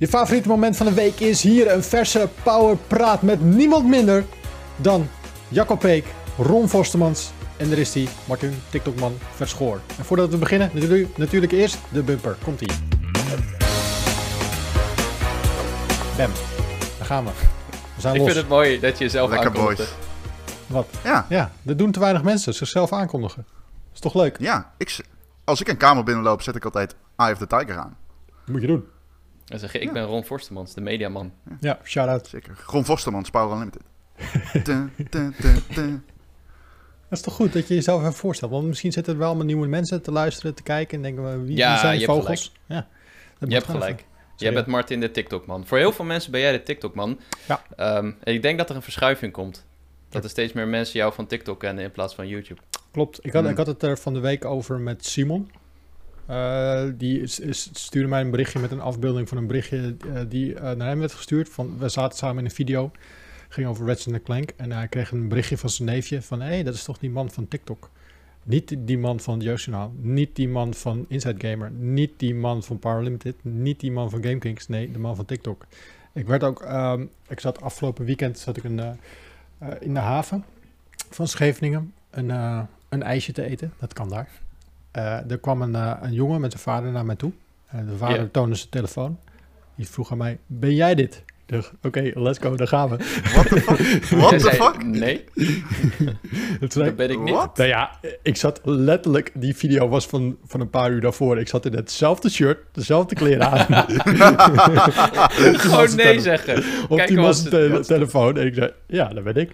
Je favoriete moment van de week is hier een verse power praat met niemand minder dan Jacob Peek, Ron Forstemans en er is die, Martin TikTokman Verschoor. En voordat we beginnen, natuurlijk, natuurlijk eerst de bumper. Komt ie. Bam. Daar gaan we. We zijn Ik los. vind het mooi dat je jezelf Lekker aankondigt. boys. Wat? Ja, Ja, dat doen te weinig mensen. Zichzelf aankondigen. Is toch leuk? ja. Ik, als ik een kamer binnenloop, zet ik altijd Eye of the Tiger aan. Moet je doen. Dan zeg je, ik ben Ron Forstemans, de mediaman. Ja, shout-out. Zeker. Ron Vostermans, Power Unlimited. Dun, dun, dun, dun. Dat is toch goed dat je jezelf even voorstelt. Want misschien zitten er wel allemaal nieuwe mensen te luisteren, te kijken. En denken we, wie, Ja, wie zijn je hebt vogels? Ja, Je hebt gelijk. Jij bent Martin de TikTok-man. Voor heel veel mensen ben jij de TikTok-man. Ja. Ehm, en ik denk dat er een verschuiving komt. Dat er steeds meer mensen jou van TikTok kennen in plaats van YouTube. Klopt. Ik had, Hmm. ik had het er van de week over met Simon. Eh, die is- is- stuurde mij een berichtje met een afbeelding van een berichtje eh, die eh, naar hem werd gestuurd. Van, we zaten samen in een video. Ging over Ratchet Clank. En hij kreeg een berichtje van zijn neefje van... Hé, hey, dat is toch die man van TikTok. Niet die- man van het. Niet die man van Inside Gamer. Niet die man van Power Limited. Niet die man van GameKings. Nee, de man van TikTok. Ik werd ook... ehm, ik zat afgelopen weekend zat ik een, in de haven van Scheveningen een, een ijsje te eten. Dat kan daar. Eh, er kwam een, eh, een jongen met zijn vader naar mij toe. En de vader toonde zijn telefoon. Die vroeg aan mij, ben jij dit? Ik dacht, Oké, let's go, daar gaan we. What the fuck? What the zei, fuck? Nee, Het zei, dat ben ik niet. What? nou ja, ik zat letterlijk, die video was van, van een paar uur daarvoor. Ik zat in hetzelfde shirt, dezelfde kleren aan. Gewoon nee zeggen. op Kijk die zijn te- telefoon. En ik zei, ja, dat ben ik.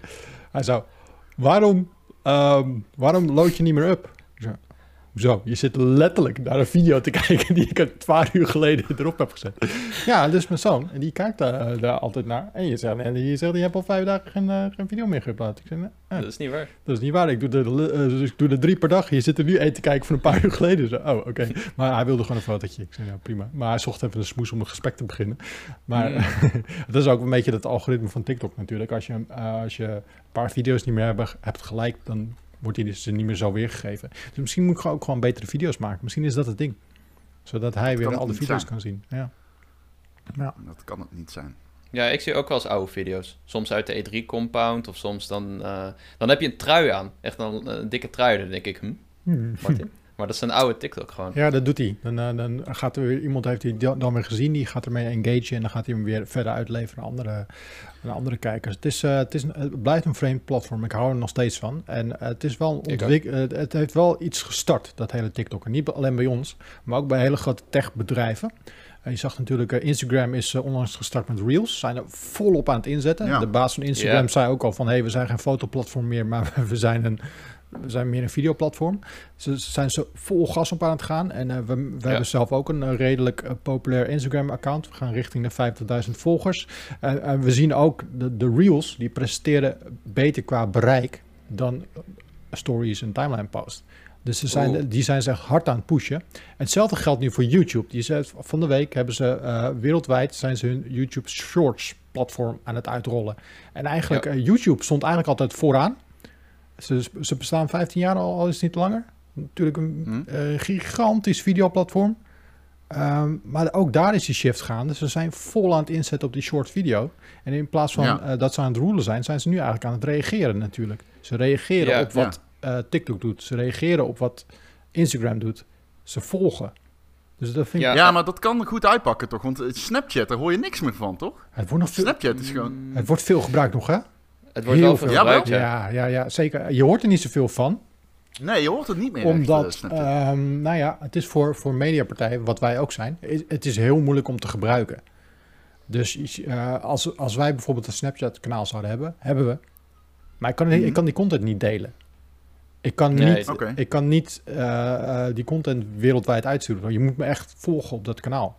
Hij zou, waarom, ehm, waarom lood je niet meer op? Hoezo? Je zit letterlijk naar een video te kijken die ik een paar uur geleden erop heb gezet. Ja, dat is mijn zoon. En die kijkt daar, daar altijd naar. En je zegt, en je zegt, je hebt al vijf dagen geen, eh, geen video meer geüpload. Ik zeg, nee, eh, Dat is niet waar. dat is niet waar. Ik doe, eh, dus ik doe er drie per dag. Je zit er nu één te kijken van een paar uur geleden. Zo, oh, oké. Maar hij wilde gewoon een fotootje. Ik zei, ja, prima. Maar hij zocht even een smoes om een gesprek te beginnen. Maar Mm. dat is ook een beetje het algoritme van TikTok natuurlijk. Als je, eh, als je een paar video's niet meer hebben, hebt gelijk, dan wordt die dus niet meer zo weergegeven. Dus misschien moet ik gewoon ook gewoon betere video's maken. Misschien is dat het ding. Zodat hij weer al de video's zijn. kan zien. Ja. Ja. Dat kan het niet zijn. Ja, ik zie ook wel eens oude video's. Soms uit de E3-compound of soms dan... eh, dan heb je een trui aan. Echt een, een dikke trui. Dan denk ik, hm, Hmm. Martin? Maar dat is een oude TikTok gewoon. Ja, dat doet hij. Dan, eh, dan gaat er weer iemand heeft die dan weer gezien, die gaat ermee engagen en dan gaat hij hem weer verder uitleveren aan andere, aan andere kijkers. Het, is, eh, het, is het blijft een vreemd platform. Ik hou er nog steeds van. En eh, het is wel Ik ontwik- het heeft wel iets gestart, dat hele TikTok. En niet alleen bij ons, maar ook bij hele grote techbedrijven. En je zag natuurlijk, Instagram is onlangs gestart met Reels. Zijn er volop aan het inzetten. Ja. De baas van Instagram zei ook al van, hé, we zijn geen fotoplatform meer, maar we zijn een... We zijn meer een videoplatform. Ze zijn zo vol gas op aan het gaan. En eh, we, we Ja. hebben zelf ook een eh, redelijk eh, populair Instagram-account. We gaan richting de 50.000 volgers. En we zien ook de, de Reels, die presteren beter qua bereik dan stories en timeline post. Dus ze zijn, Oeh. die zijn zich hard aan het pushen. Hetzelfde geldt nu voor YouTube. Die van de week hebben ze wereldwijd zijn ze hun YouTube Shorts platform aan het uitrollen. En eigenlijk, Ja. YouTube stond eigenlijk altijd vooraan. Ze, ze bestaan 15 jaar al, al is het niet langer. Natuurlijk een Hm? eh, gigantisch videoplatform. Ehm, maar ook daar is die shift gaande. Ze zijn vol aan het inzetten op die short video. En in plaats van Ja. eh, dat ze aan het roelen zijn, zijn ze nu eigenlijk aan het reageren natuurlijk. Ze reageren Ja. op wat eh, TikTok doet. Ze reageren op wat Instagram doet. Ze volgen. Dus dat vind ik... Ja. Ja, maar dat kan goed uitpakken toch? Want Snapchat, daar hoor je niks meer van, toch? Het wordt nog veel, Snapchat is gewoon... het wordt veel gebruikt nog, hè? Het wordt Heel wel veel gebruikt, ja. Ja, ja, ja, zeker. Je hoort er niet zoveel van. Nee, je hoort het niet meer echt, eh, Omdat, Snapchat. ehm, nou ja, het is voor, voor mediapartijen, wat wij ook zijn, is- het is heel moeilijk om te gebruiken. Dus eh, als, als wij bijvoorbeeld een Snapchat-kanaal zouden hebben, hebben we. Maar ik kan, Mhm. ik kan die content niet delen. Ik kan Nee, niet, Oké. ik kan niet eh, eh, die content wereldwijd uitsturen. Je moet me echt volgen op dat kanaal.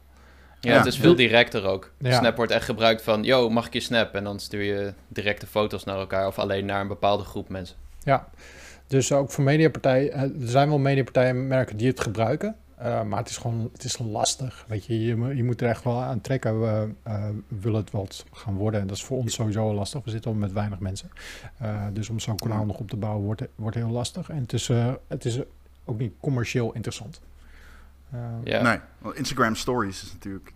Ja, Ja. het is veel directer ook. Ja. Snap wordt echt gebruikt van, yo, mag ik je snap? En dan stuur je directe foto's naar elkaar of alleen naar een bepaalde groep mensen. Ja, dus ook voor mediapartijen, eh, er zijn wel mediapartijen merken die het gebruiken. eh, maar het is gewoon het is lastig. Weet je, je, je moet er echt wel aan trekken. We eh, willen het wel gaan worden. En dat is voor ons sowieso lastig. We zitten al met weinig mensen. Eh, dus om zo'n kanaal nog op te bouwen wordt, wordt heel lastig. En het is, eh, het is ook niet commercieel interessant. Ja. Nee, want Instagram Stories is natuurlijk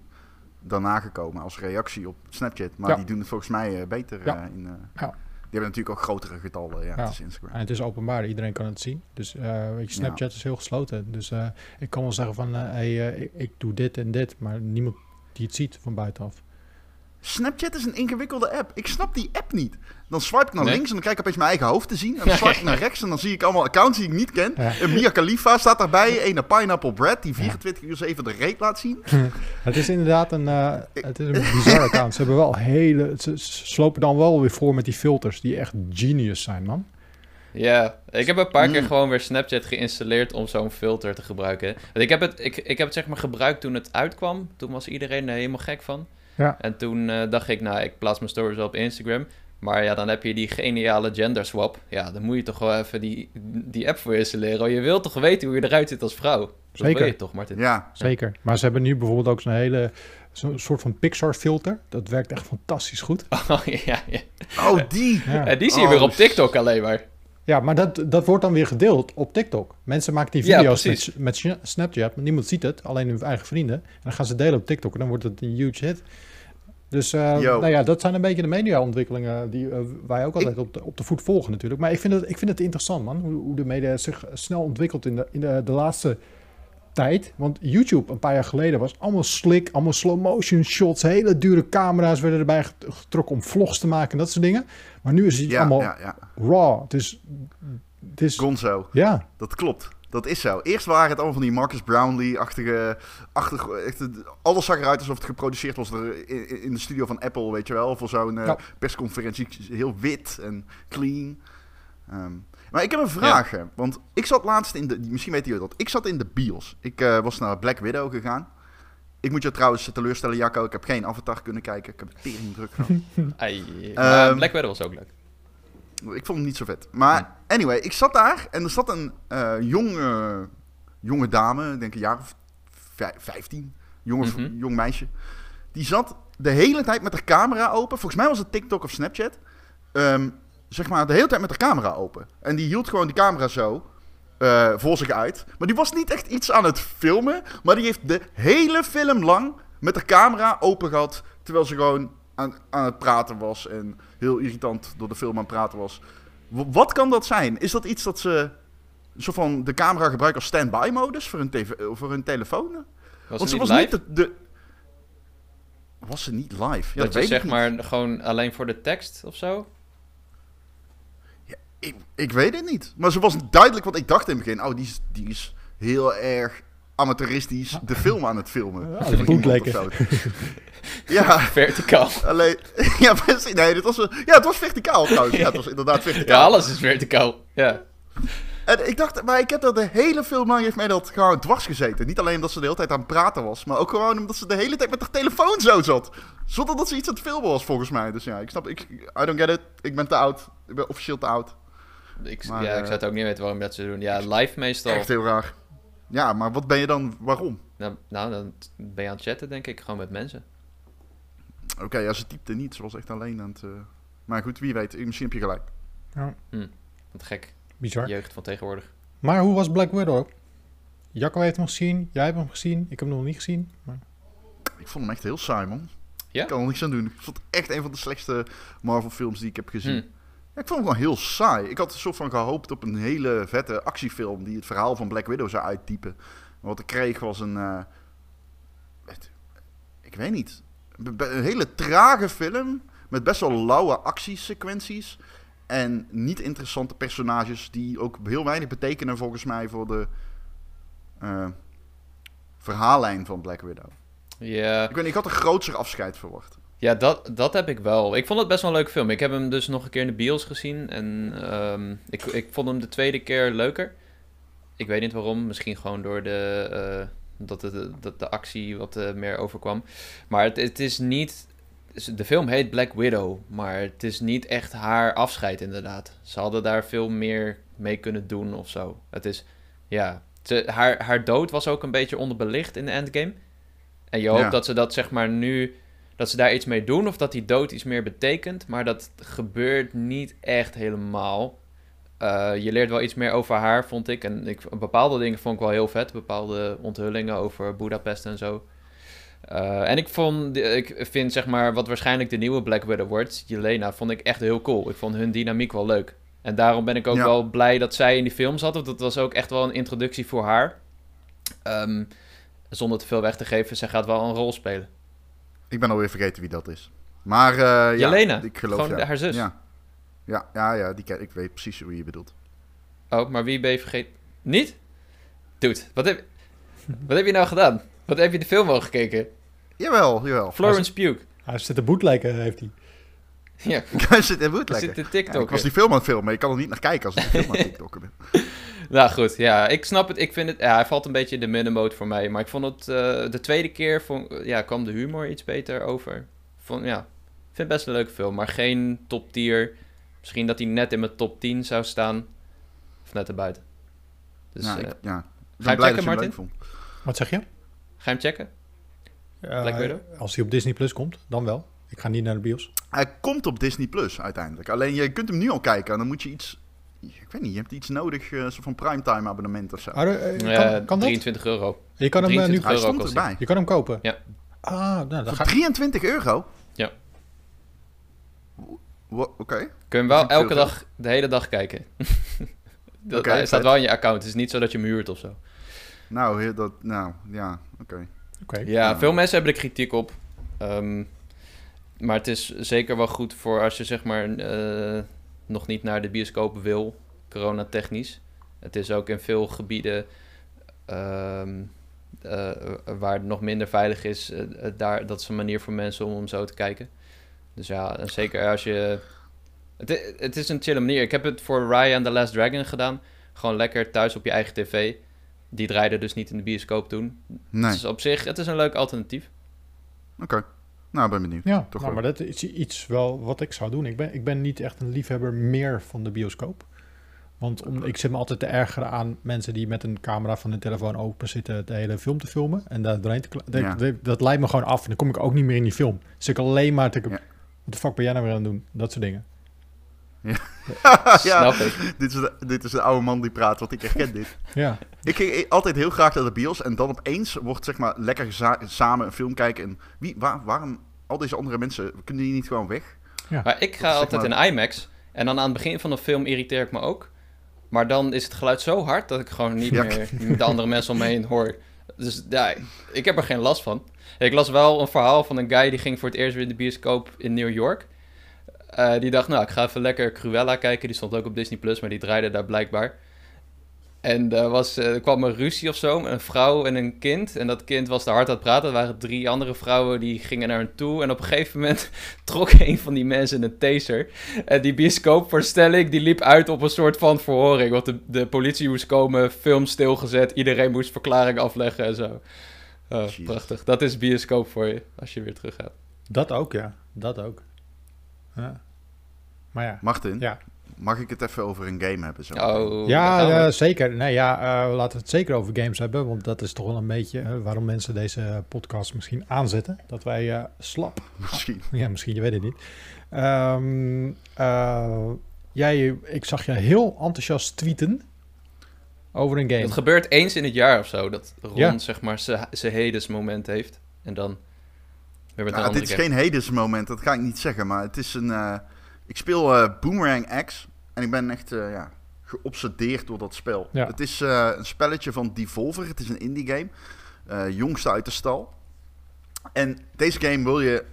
daarna gekomen als reactie op Snapchat. Maar Ja. die doen het volgens mij eh, beter. Ja. eh, in, eh, Ja. Die hebben natuurlijk ook grotere getallen. Ja, Ja. het is Instagram. En het is openbaar, iedereen kan het zien. Dus eh, weet je, Snapchat is heel gesloten. Dus eh, ik kan wel zeggen van, eh, hey, eh, ik, ik doe dit en dit, maar niemand die het ziet van buitenaf. Snapchat is een ingewikkelde app. Ik snap die app niet. Dan swipe ik naar Nee. links en dan krijg ik opeens mijn eigen hoofd te zien. En dan swipe ik naar rechts en dan zie ik allemaal accounts die ik niet ken. Ja. Een Mia Khalifa staat daarbij. Een Pineapple Bread die 24 uur 7 de reet laat zien. Het is inderdaad een, eh, het is een bizar account. Ze hebben wel hele, ze, ze slopen dan wel weer voor met die filters die echt genius zijn, man. Ja, ik heb een paar keer Mm. gewoon weer Snapchat geïnstalleerd om zo'n filter te gebruiken. Want ik heb het, ik, ik heb het zeg maar gebruikt toen het uitkwam. Toen was iedereen er helemaal gek van. Ja. En toen eh, dacht ik, nou, ik plaats mijn stories wel op Instagram. Maar ja, dan heb je die geniale gender swap. Ja, dan moet je toch wel even die, die app voor installeren. Want je wilt toch weten hoe je eruit zit als vrouw? Dat Zeker. je toch, Martin? Ja, Zeker. Maar ze hebben nu bijvoorbeeld ook zo'n hele, zo'n soort van Pixar filter. Dat werkt echt fantastisch goed. Oh, ja, ja. oh die. Ja. En die zie je Oh, weer op. TikTok alleen maar. Ja, maar dat, dat wordt dan weer gedeeld op TikTok. Mensen maken die video's met, met Sna- Snapchat, maar niemand ziet het, alleen hun eigen vrienden. En dan gaan ze delen op TikTok en dan wordt het een huge hit. Dus eh, nou ja, dat zijn een beetje de mediaontwikkelingen die eh, wij ook altijd op, de, op de voet volgen natuurlijk. Maar ik vind het, ik vind het interessant man, hoe, hoe de media zich snel ontwikkelt in de, in de, de laatste tijd. Want YouTube een paar jaar geleden was allemaal slick, allemaal slow motion shots, hele dure camera's werden erbij get- getrokken om vlogs te maken en dat soort dingen. Maar nu is het Ja, allemaal ja, ja. raw. Het is, het is Gonzo. ja. Dat klopt. Dat is zo. Eerst waren het allemaal van die Marcus Brownlee-achtige... alles zag eruit alsof het geproduceerd was er in, in de studio van Apple, weet je wel. Voor zo'n eh, Ja. persconferentie. Heel wit en clean. Ehm, maar ik heb een vraag, want ik zat laatst in de... Misschien weten jullie dat. Ik zat in de bios. Ik eh, was naar Black Widow gegaan. Ik moet je trouwens teleurstellen, Jacco. Ik heb geen Avatar kunnen kijken. Ik heb tering druk gehad. Ehm, Black Widow was ook leuk. Ik vond hem niet zo vet. Maar anyway, ik zat daar en er zat een eh, jonge, jonge dame, ik denk een jaar of vij- 15, jonge, Mhm. jong meisje. Die zat de hele tijd met haar camera open. Volgens mij was het TikTok of Snapchat. Ehm, zeg maar de hele tijd met haar camera open. En die hield gewoon die camera zo eh, voor zich uit. Maar die was niet echt iets aan het filmen. Maar die heeft de hele film lang met haar camera open gehad. Terwijl ze gewoon aan, aan het praten was. En heel irritant door de film aan het praten was. Wat kan dat zijn? Is dat iets dat ze zo van de camera gebruiken als standby modus voor hun, tv, eh, voor hun telefoon? Was Want ze niet was live? niet de, de- Was ze niet live? Ja, dat, dat je weet zeg niet. maar gewoon alleen voor de tekst of zo? Ik, ik weet het niet. Maar ze was duidelijk, want ik dacht in het begin, oh, die is, die is heel erg amateuristisch de film aan het filmen. Ja, dat of zo. ja, Verticaal. alleen, ja, precies. Nee, dit was, een- ja, het was verticaal trouwens. Ja, het was inderdaad verticaal. Ja, alles is verticaal. Ja. En ik dacht, maar ik heb dat de hele film lang heeft mij dat gewoon dwars gezeten. Niet alleen omdat ze de hele tijd aan het praten was, maar ook gewoon omdat ze de hele tijd met haar telefoon zo zat. Zonder dat ze iets aan het filmen was, volgens mij. Dus ja, ik snap, ik, I don't get it. Ik ben te oud. Ik ben officieel te oud. Ik, Maar, ja, ik eh, zou het ook niet weten waarom dat ze doen. Ja, live meestal. Echt heel raar. Ja, maar wat ben je dan, waarom? Nou, nou, dan ben je aan het chatten, denk ik, gewoon met mensen. Oké, ja, ze typte niet. Ze was echt alleen aan het... eh, Maar goed, wie weet. Misschien heb je gelijk. Wat gek. Bizar. Jeugd van tegenwoordig. Maar hoe was Black Widow? Jacco heeft hem gezien, jij hebt hem gezien, ik heb hem nog niet gezien. Maar... Ik vond hem echt heel saai, man. Ja? Ik kan er niks aan doen. Ik vond het echt een van de slechtste Marvel films die ik heb gezien. Hm. Ik vond hem gewoon heel saai. Ik had een soort van gehoopt op een hele vette actiefilm die het verhaal van Black Widow zou uittypen. Maar wat ik kreeg was een... eh, het- ik weet niet. Een hele trage film met best wel lauwe actiesequenties. En niet interessante personages die ook heel weinig betekenen volgens mij voor de eh, verhaallijn van Black Widow. Ja, Ik, weet, niet, ik had een grootser afscheid verwacht. Ja dat, dat heb ik wel. Ik vond het best wel een leuke film. Ik heb hem dus nog een keer in de bios gezien. En ehm, ik, ik vond hem de tweede keer leuker. Ik weet niet waarom. Misschien gewoon door de, eh, dat, de, dat de actie wat eh, meer overkwam. Maar het, het is niet... De film heet Black Widow, maar het is niet echt haar afscheid inderdaad. Ze hadden daar veel meer mee kunnen doen of zo. Het is, ja... Ze, haar, haar dood was ook een beetje onderbelicht in de endgame. En je hoopt Ja. dat ze dat zeg maar nu... Dat ze daar iets mee doen of dat die dood iets meer betekent. Maar dat gebeurt niet echt helemaal. Eh, je leert wel iets meer over haar, vond ik. En ik, bepaalde dingen vond ik wel heel vet. Bepaalde onthullingen over Budapest en zo. Eh, en ik vond, ik vind zeg maar, wat waarschijnlijk de nieuwe Black Widow wordt, Jelena, vond ik echt heel cool. Ik vond hun dynamiek wel leuk. En daarom ben ik ook Ja. wel blij dat zij in die film zat, want dat was ook echt wel een introductie voor haar. Ehm, zonder te veel weg te geven, zij gaat wel een rol spelen. Ik ben alweer vergeten wie dat is. Maar eh, ja, Jelena, ik geloof gewoon ja. haar zus. Ja, ja, ja, ja die ken, ik weet precies wie je bedoelt. Oh, maar wie ben je vergeten? Niet? Dude, wat heb, wat heb je nou gedaan? Wat heb je de film al gekeken? Jawel, jawel. Florence Pugh. Hij zit te bootleggen, heeft hij. Ja, Hij zit in bootleggen. zitten Ja, TikTok. ik was die film aan het filmen. Ik kan er niet naar kijken als ik die film aan het tiktokken ben. Nou goed, ja, ik snap het. Ik vind het, ja, hij valt een beetje in de middenmoot voor mij. Maar ik vond het, eh, de tweede keer vond, ja, kwam de humor iets beter over. Vond, ja, ik vind het best een leuke film, maar geen top tier. Misschien dat hij net in mijn top 10 zou staan. Of net erbuiten. Dus ja, eh, ik, ja. Ik je blij checken, dat je hem Martin? Wat zeg je? ga je hem checken? Black Widow? als hij op Disney Plus komt, dan wel. Ik ga niet naar de bios. Hij komt op Disney Plus uiteindelijk. Alleen je kunt hem nu al kijken en dan moet je iets... Ik weet niet, je hebt iets nodig, eh soort van primetime abonnement of zo. Ah, eh, kan, kan dat? 23 euro. Je kan hem eh, nu 23 Hij euro stond kost hij. erbij. je kan hem kopen. Ja. Ah, nou, dan Voor ga 23 euro? Ja. Oké. Kun je hem wel elke geld. dag, de hele dag kijken. dat staat wel in je account. Het is niet zo dat je hem huurt of zo. Nou, dat, nou, ja, oké. Oké. Ja, Ja. veel mensen hebben er kritiek op. Ehm, maar het is zeker wel goed voor als je zeg maar eh, nog niet naar de bioscoop wil, coronatechnisch. Het is ook in veel gebieden ehm, eh, waar het nog minder veilig is, eh, eh, daar, dat is een manier voor mensen om, om zo te kijken. Dus ja, en zeker als je... Het, het is een chille manier. Ik heb het voor Raya and the Last Dragon gedaan. Gewoon lekker thuis op je eigen tv. Die draaide dus niet in de bioscoop toen. Nee, Dus op zich, het is een leuk alternatief. oké. Nou, ben benieuwd. Ja, Toch nou, maar dat is iets wel wat ik zou doen. Ik ben, ik ben niet echt een liefhebber meer van de bioscoop. Want om, ik zit me altijd te ergeren aan mensen die met een camera van hun telefoon open zitten de hele film te filmen. En daar doorheen te dat, Ja. dat, dat leidt me gewoon af. En dan kom ik ook niet meer in die film. Dus ik alleen maar te... Ja. Wat de fuck ben jij nou weer aan het doen? Dat soort dingen. ja, Snap ik. dit is, de, dit is de oude man die praat, want ik herken dit. Ja, Ik ging altijd heel graag naar de bios en dan opeens wordt zeg maar lekker samen een film kijken. En wie, waar, waarom al deze andere mensen, kunnen die niet gewoon weg? Maar ik ga altijd maar- in IMAX. En dan aan het begin van de film irriteer ik me ook. Maar dan is het geluid zo hard dat ik gewoon niet Ja. meer de andere mensen om me heen hoor. Dus ja, ik heb er geen last van. Ik las wel een verhaal van een guy die ging voor het eerst weer in de bioscoop in New York. Eh, die dacht, nou, ik ga even lekker Cruella kijken. Die stond ook op Disney Plus, maar die draaide daar blijkbaar. En er, was, eh, er kwam een ruzie of zo een vrouw en een kind. En dat kind was te hard aan het praten. Er waren drie andere vrouwen die gingen naar hem toe. En op een gegeven moment trok een van die mensen een taser. En die bioscoopvoorstelling die liep uit op een soort van verhoring. Want de, de politie moest komen, film stilgezet. Iedereen moest verklaring afleggen en zo. Oh, prachtig. Dat is bioscoop voor je, als je weer terug gaat. dat ook, ja. Dat ook. Ja. Maar ja. Martin, Ja, mag ik het even over een game hebben? Zo? Oh, ja eh, zeker. Nee, ja, eh, laten we het zeker over games hebben. Want dat is toch wel een beetje eh, waarom mensen deze podcast misschien aanzetten. Dat wij eh, slap Misschien. Ja, misschien, je weet het niet. Ehm, eh, jij, ik zag je heel enthousiast tweeten over een game. Het gebeurt eens in het jaar of zo. Dat Ron, Ja. zeg maar, zijn Hades moment heeft. En dan een Nou, dit is geen Hades moment, dat ga ik niet zeggen. Maar het is een... eh, ik speel eh, Boomerang X en ik ben echt eh, ja, geobsedeerd door dat spel. Ja. Het is een spelletje van Devolver. Het is een indie game. Jongste uit de stal. En deze game wil je...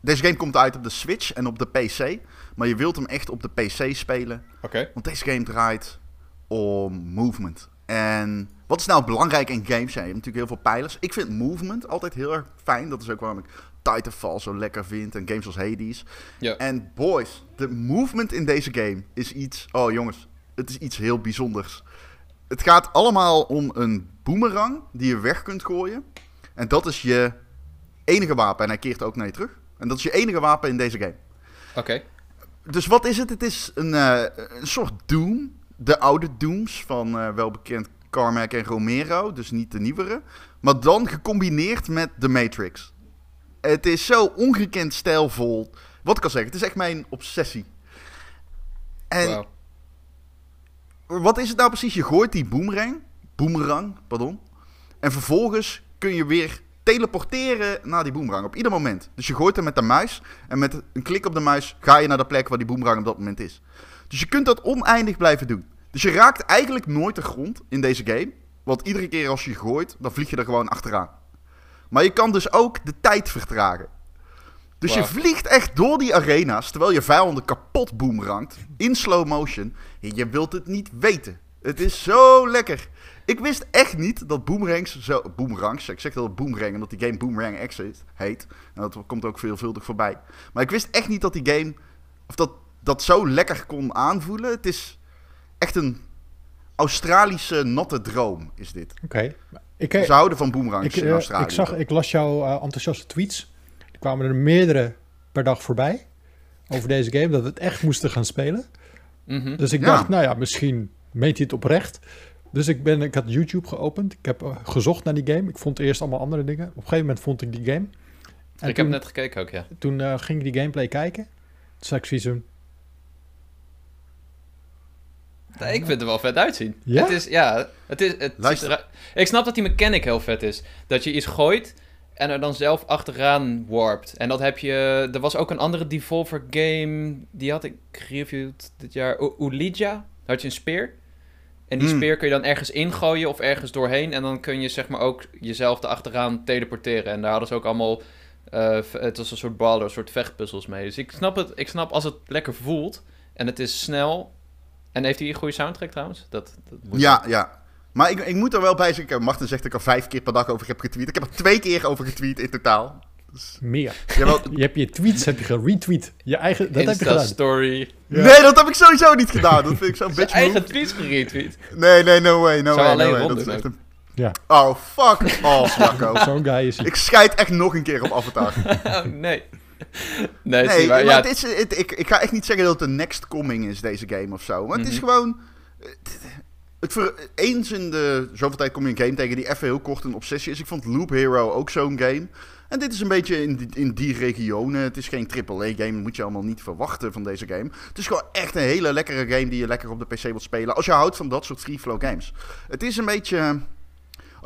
Deze game komt uit op de Switch en op de PC. Maar je wilt hem echt op de PC spelen. Oké. Want deze game draait om movement. En wat is nou belangrijk in games? Ja, je hebt natuurlijk heel veel pijlers. Ik vind movement altijd heel erg fijn. Dat is ook waarom ik Titanfall zo lekker vind. En games als Hades. Ja. En boys, de movement in deze game is iets... Oh jongens, het is iets heel bijzonders. Het gaat allemaal om een boomerang die je weg kunt gooien. En dat is je enige wapen. En hij keert ook naar je terug. En dat is je enige wapen in deze game. Oké. Dus wat is het? Het is een, eh, een soort Doom. De oude Dooms van eh, welbekend Carmack en Romero. Dus niet de nieuwere. Maar dan gecombineerd met The Matrix. Het is zo ongekend stijlvol. Wat ik al zeg, het is echt mijn obsessie. En wat is het nou precies? Je gooit die boomerang, boomerang, pardon. En vervolgens kun je weer teleporteren naar die boemerang op ieder moment. Dus je gooit hem met de muis en met een klik op de muis ga je naar de plek waar die boemerang op dat moment is. Dus je kunt dat oneindig blijven doen. Dus je raakt eigenlijk nooit de grond in deze game. Want iedere keer als je gooit, dan vlieg je er gewoon achteraan. Maar je kan dus ook de tijd vertragen. Dus je vliegt echt door die arena's terwijl je vijanden kapot boemerangt in slow motion. En je wilt het niet weten. Het is zo lekker. Ik wist echt niet dat boomerangs zo... Boomerangs, ik zeg wel boomerang omdat die game Boomerang X heet. heet. En dat komt ook veelvuldig voorbij. Maar ik wist echt niet dat die game... Of dat, dat zo lekker kon aanvoelen. Het is echt een Australische natte droom, is dit. Oké. Ik, eh, Ze houden van boomerangs ik, in eh, Australië. ik, zag, ik las jouw eh, enthousiaste tweets. Er kwamen er meerdere per dag voorbij over deze game. Dat we het echt moesten gaan spelen. Mhm. Dus ik Ja. dacht, nou ja, misschien meent hij het oprecht. Dus ik, ben, ik had YouTube geopend. Ik heb gezocht naar die game. Ik vond eerst allemaal andere dingen. Op een gegeven moment vond ik die game. En ik toen, heb net gekeken ook, ja. toen ging ik die gameplay kijken. Toen zei ik zoiets van, Nee, ik vind het er wel vet uitzien. Ja? Het is, ja, het is, het Luister. Ik snap dat die mechanic heel vet is. Dat je iets gooit en er dan zelf achteraan warpt. En dat heb je... Er was ook een andere Devolver game, die had ik gereviewd dit jaar. Ulija, daar had je een speer. En die Hmm. speer kun je dan ergens ingooien of ergens doorheen. En dan kun je zeg maar ook jezelf erachteraan teleporteren. En daar hadden ze ook allemaal... eh, het was een soort baller, een soort vechtpuzzels mee. Dus ik snap het. Ik snap als het lekker voelt. En het is snel. En heeft hij een goede soundtrack trouwens? Dat, dat moet Ja, ja. Maar ik, ik moet er wel bij zeggen, Martin zegt dat ik er vijf keer per dag over heb getweet. Ik heb er twee keer over getweet in totaal. meer. Jawel, Je hebt je tweets heb je geretweet. Je eigen, dat heb je gedaan. Ja. Nee, dat heb ik sowieso niet gedaan. Dat vind ik zo'n bitch eigen move. tweets geretweet. Nee, nee, no way, no Zou way, alleen no way. Dat is doen echt ook. een... Ja, Oh, fuck off, zo'n guy is hij. ik scheid echt nog een keer op Avatar. Oh, nee. Nee, Nee, maar Ja, het is, het- ik, ik ga echt niet zeggen dat het de next coming is, deze game of zo. Maar het is Mhm. gewoon... Het, het ver- eens in de zoveel tijd kom je een game tegen die even heel kort een obsessie is. Ik vond Loop Hero ook zo'n game. En dit is een beetje in die, in die regionen. Het is geen AAA-game, dat moet je allemaal niet verwachten van deze game. Het is gewoon echt een hele lekkere game die je lekker op de PC wilt spelen. Als je houdt van dat soort free-flow games. Het is een beetje...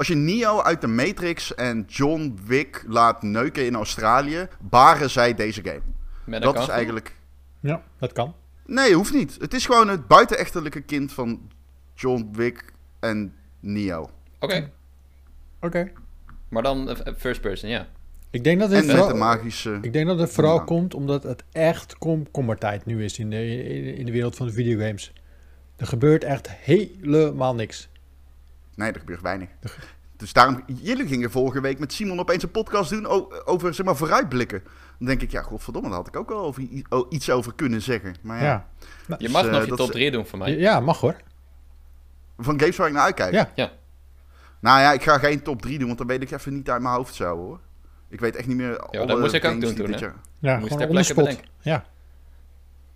Als je Neo uit de Matrix en John Wick laat neuken in Australië, baren zij deze game. Dat is eigenlijk... Ja, dat kan. Nee, hoeft niet. Het is gewoon het buitenechtelijke kind van John Wick en Neo. Oké, Oké. maar dan eh, first person, ja. Ik denk dat En het met de vooral, magische... ik denk dat het vooral Ja. komt omdat het echt komkommertijd nu is in de, in, in de wereld van de videogames. Er gebeurt echt helemaal niks. Nee, er gebeurt weinig. Dus daarom... Jullie gingen vorige week met Simon opeens een podcast doen over, zeg maar, vooruitblikken. Dan denk ik, ja, godverdomme, daar had ik ook wel over, iets over kunnen zeggen. Maar ja, Ja. Je Dus, mag eh, nog je dat top is- 3 doen voor mij. Ja, mag hoor. van games waar ik naar uitkijk. Ja. Ja. Nou ja, ik ga geen top 3 doen, want dan weet ik even niet uit mijn hoofd zo, hoor. Ik weet echt niet meer dat alle moest ik ook doen toen, dit hè? jaar- Ja, Moest gewoon ter on the plekke spot. bedenken. Ja.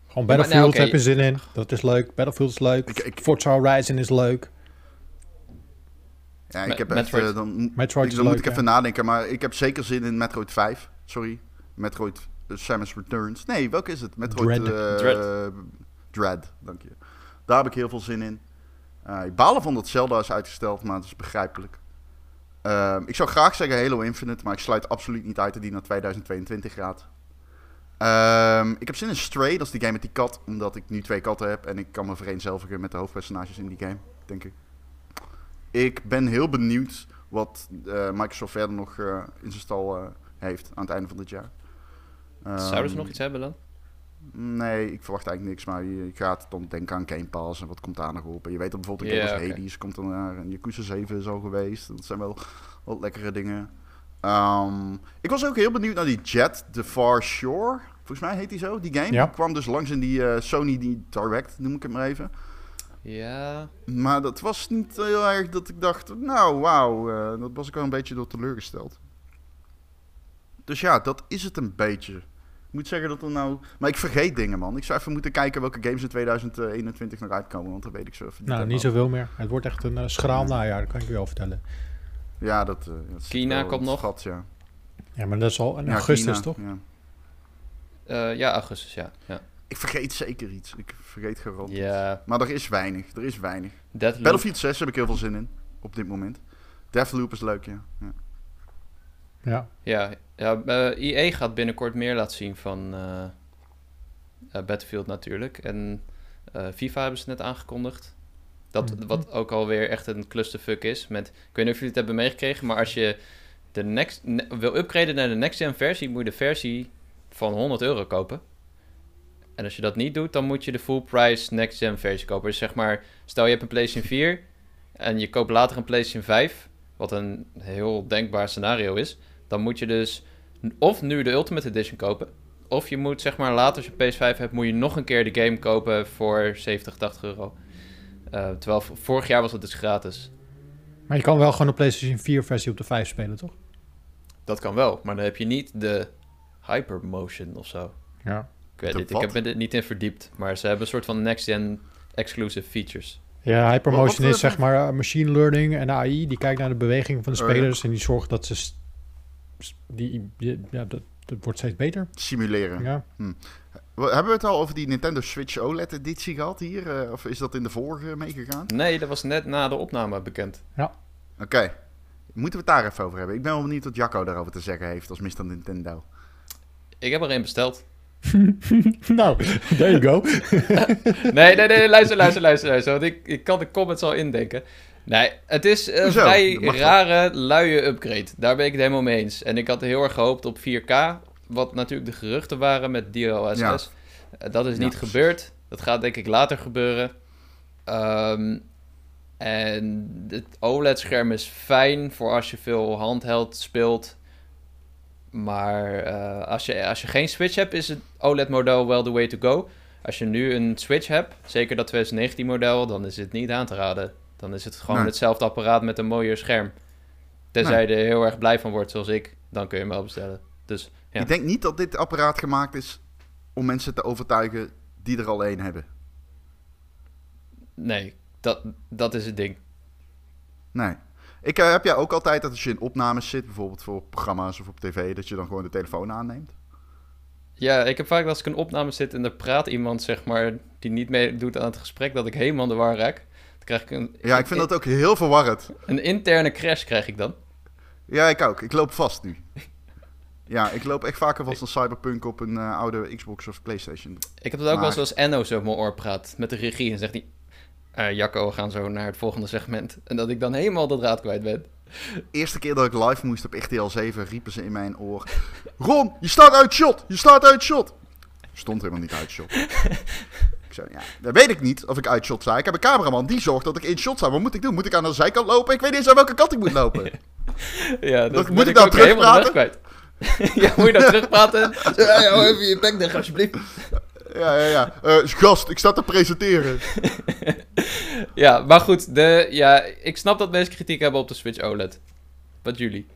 Gewoon maar Battlefield nou, oké. heb je zin in. Dat is leuk. Battlefield is leuk. Ik- ik- Forza Horizon is leuk. Ja, ik heb Metroid. even, dan, Metroid ik, is dan moet leuk, ik even ja. nadenken, maar ik heb zeker zin in Metroid 5. Sorry, Metroid uh, Samus Returns. Nee, welke is het? Metroid Dread. eh, Dread. Dread, dank je. Daar heb ik heel veel zin in. Eh, ik baal ervan dat Zelda is uitgesteld, maar het is begrijpelijk. Ehm, ik zou graag zeggen Halo Infinite, maar ik sluit absoluut niet uit dat die naar 2022 gaat. Ehm, ik heb zin in Stray, dat is die game met die kat, omdat ik nu twee katten heb en ik kan me vereenzelvigen met de hoofdpersonages in die game, denk ik. Ik ben heel benieuwd wat eh, Microsoft verder nog eh, in zijn stal eh, heeft aan het einde van dit jaar. Zouden ze Ehm, nog iets hebben dan? Nee, ik verwacht eigenlijk niks, maar je gaat dan denken aan Game Pass en wat komt daar nog op. En je weet dat bijvoorbeeld een Ja, game als. Hades komt er naar en Yakuza 7 is al geweest. Dat zijn wel wat lekkere dingen. Ehm, ik was ook heel benieuwd naar die Jet The Far Shore. Volgens mij heet die zo, die game. Ja. Die kwam dus langs in die eh, Sony die Direct, noem ik het maar even. Ja. Maar dat was niet heel erg dat ik dacht, nou wauw, eh, dat was ik wel een beetje door teleurgesteld. Dus ja, dat is het een beetje. Ik moet zeggen dat er nou... Maar ik vergeet dingen, man. Ik zou even moeten kijken welke games in 2021 nog uitkomen, want dan weet ik zo even niet. Nou, niet zoveel meer. Het wordt echt een eh, schraal najaar, dat kan ik je wel vertellen. Ja, dat... eh, in komt het nog. gat, ja. Ja, maar dat is al in Ja, augustus, Kina, toch? Ja. Eh, ja, augustus, ja. Ja. Ik vergeet zeker iets. Ik vergeet garant. iets. ja. Maar er is weinig. Er is weinig. Deathloop. Battlefield 6 heb ik heel veel zin in, op dit moment. Deathloop is leuk, ja. ja. Ja. Ja, ja eh, EA gaat binnenkort meer laten zien van eh, eh, Battlefield natuurlijk. En eh, FIFA hebben ze net aangekondigd. Dat, Mhm. Wat ook alweer echt een clusterfuck is. Met, ik weet niet of jullie het hebben meegekregen, maar als je de next, ne- wil upgraden naar de next-gen versie, moet je de versie van 100 euro kopen. En als je dat niet doet, dan moet je de full price next-gen versie kopen. Dus zeg maar, stel je hebt een PlayStation 4 en je koopt later een PlayStation 5, wat een heel denkbaar scenario is, dan moet je dus of nu de Ultimate Edition kopen, of je moet zeg maar later als je PS5 hebt, moet je nog een keer de game kopen voor 70, 80 euro. Eh, terwijl vorig jaar was het dus gratis. Maar je kan wel gewoon een PlayStation 4 versie op de 5 spelen, toch? Dat kan wel, maar dan heb je niet de Hypermotion of zo. Ja. Ik weet heb me er niet in verdiept, maar ze hebben een soort van next-gen exclusive features. Ja, hypermotion is zeg maar eh, machine learning en AI. Die kijkt naar de beweging van de Oh, ja. spelers en die zorgt dat ze... Die, ja, dat, dat wordt steeds beter. Simuleren. Ja. We- Hebben we het al over die Nintendo Switch OLED-editie gehad hier? eh, of is dat in de vorige meegegaan? Nee, dat was net na de opname bekend. Oké. Moeten we het daar even over hebben? Ik ben wel benieuwd wat Jacco daarover te zeggen heeft als Mr. Nintendo. Ik heb er een besteld. nou, there you go. Nee, nee, nee, luister, luister, luister, luister. Want ik, ik kan de comments al indenken. Nee, het is een vrij rare, luie upgrade. Daar ben ik het helemaal mee eens. En ik had heel erg gehoopt op 4K, wat natuurlijk de geruchten waren met DLSS. Ja. Eh, Dat is niet gebeurd. Dat gaat denk ik later gebeuren. Ehm, en het OLED-scherm is fijn voor als je veel handheld speelt. Maar eh, als, je, als je geen Switch hebt, is het OLED-model wel the way to go. Als je nu een Switch hebt, zeker dat 2019-model, dan is het niet aan te raden. Dan is het gewoon Nee. hetzelfde apparaat met een mooier scherm. Tenzij je er heel erg blij van wordt, zoals ik, dan kun je hem wel bestellen. Dus ja. Ik denk niet dat dit apparaat gemaakt is om mensen te overtuigen die er al één hebben. nee, dat, dat is het ding. Nee. Ik eh, heb jij ook altijd dat als je in opnames zit, bijvoorbeeld voor programma's of op tv, dat je dan gewoon de telefoon aanneemt? Ja, ik heb vaak als ik een opname zit en er praat iemand, zeg maar, die niet meedoet aan het gesprek, dat ik helemaal de war raak. Dan krijg ik een, Ja, ik vind dat ook heel verwarrend. een interne crash krijg ik dan. Ja, ik ook. Ik loop vast nu. Ja, ik loop echt vaker vast dan Cyberpunk op een eh, oude Xbox of Playstation. Ik heb het ook wel Maar- zoals Enno zo op mijn oor praat met de regie en zegt hij... eh, Jacco, we gaan zo naar het volgende segment. En dat ik dan helemaal de draad kwijt ben. Eerste keer dat ik live moest op RTL 7 riepen ze in mijn oor... Ron, je staat uit shot! Je staat uit shot! Stond helemaal niet uit shot. Ik zei, ja, dat weet ik niet of ik uit shot sta. Ik heb een cameraman die zorgt dat ik in shot sta. Wat moet ik doen? Moet ik aan de zijkant lopen? Ik weet niet eens aan welke kant ik moet lopen. Ja, dat, moet ik nou weg terugpraten? ja, moet je nou terugpraten? Ja, ja, hou even je bek dicht, alsjeblieft. Ja, ja, ja. Eh, gast, ik sta te presenteren. Ja, maar goed, de, ja, ik snap dat mensen kritiek hebben op de Switch OLED. Wat jullie?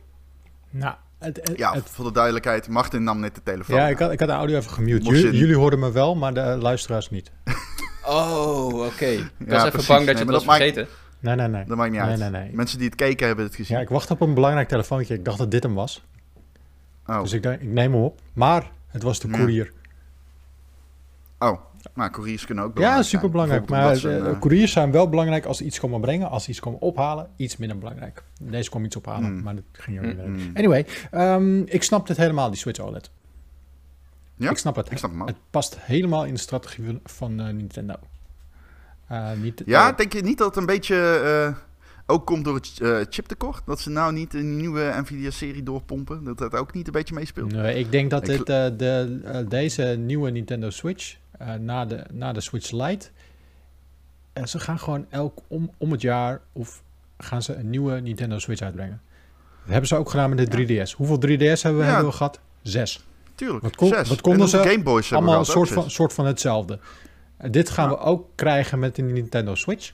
Nou, het, het- Ja, het- voor de duidelijkheid, Martin nam net de telefoon. ja ik, had, ik had de audio even gemute. Moest je- Jullie, jullie hoorden me wel, maar de luisteraars niet. Oh, oké. Ik was even precies. bang dat Nee, je het was dat maakt- vergeten. Nee, nee, nee. Dat maakt niet Nee, uit. nee, nee. Mensen die het keken hebben het gezien. Ja, ik wacht op een belangrijk telefoontje. Ik dacht dat dit hem was. Oh, Dus ik, denk, ik neem hem op. Maar het was de Ja. courier. Oh. nou, couriers kunnen ook Ja, belangrijk zijn. super belangrijk. Maar ze eh, een, couriers zijn wel belangrijk als ze iets komen brengen. Als ze iets komen ophalen, iets minder belangrijk. Deze kwam iets ophalen, Mm. maar dat ging Mm, niet meer. mm. Anyway, ehm, ik snap dit helemaal, die Switch OLED. Ja? Ik snap het. Ik snap ook. Het past helemaal in de strategie van, eh, Nintendo. Eh, niet, Ja, eh, denk je niet dat het een beetje eh, ook komt door het eh, chiptekort? Dat ze nou niet een nieuwe Nvidia-serie doorpompen? Dat dat ook niet een beetje meespeelt? Nee, ik denk dat dit, eh, de, eh, deze nieuwe Nintendo Switch, eh, na, de, na de Switch Lite, eh, ze gaan gewoon elk om, om het jaar of gaan ze een nieuwe Nintendo Switch uitbrengen. Dat hebben ze ook gedaan met de 3DS. Hoeveel 3DS hebben we, Ja. hebben we gehad? Zes. Tuurlijk, Wat kon- zes. wat konden en ze? Game Boys hebben Allemaal een soort van, soort van hetzelfde. Eh, dit gaan Ja. we ook krijgen met de Nintendo Switch.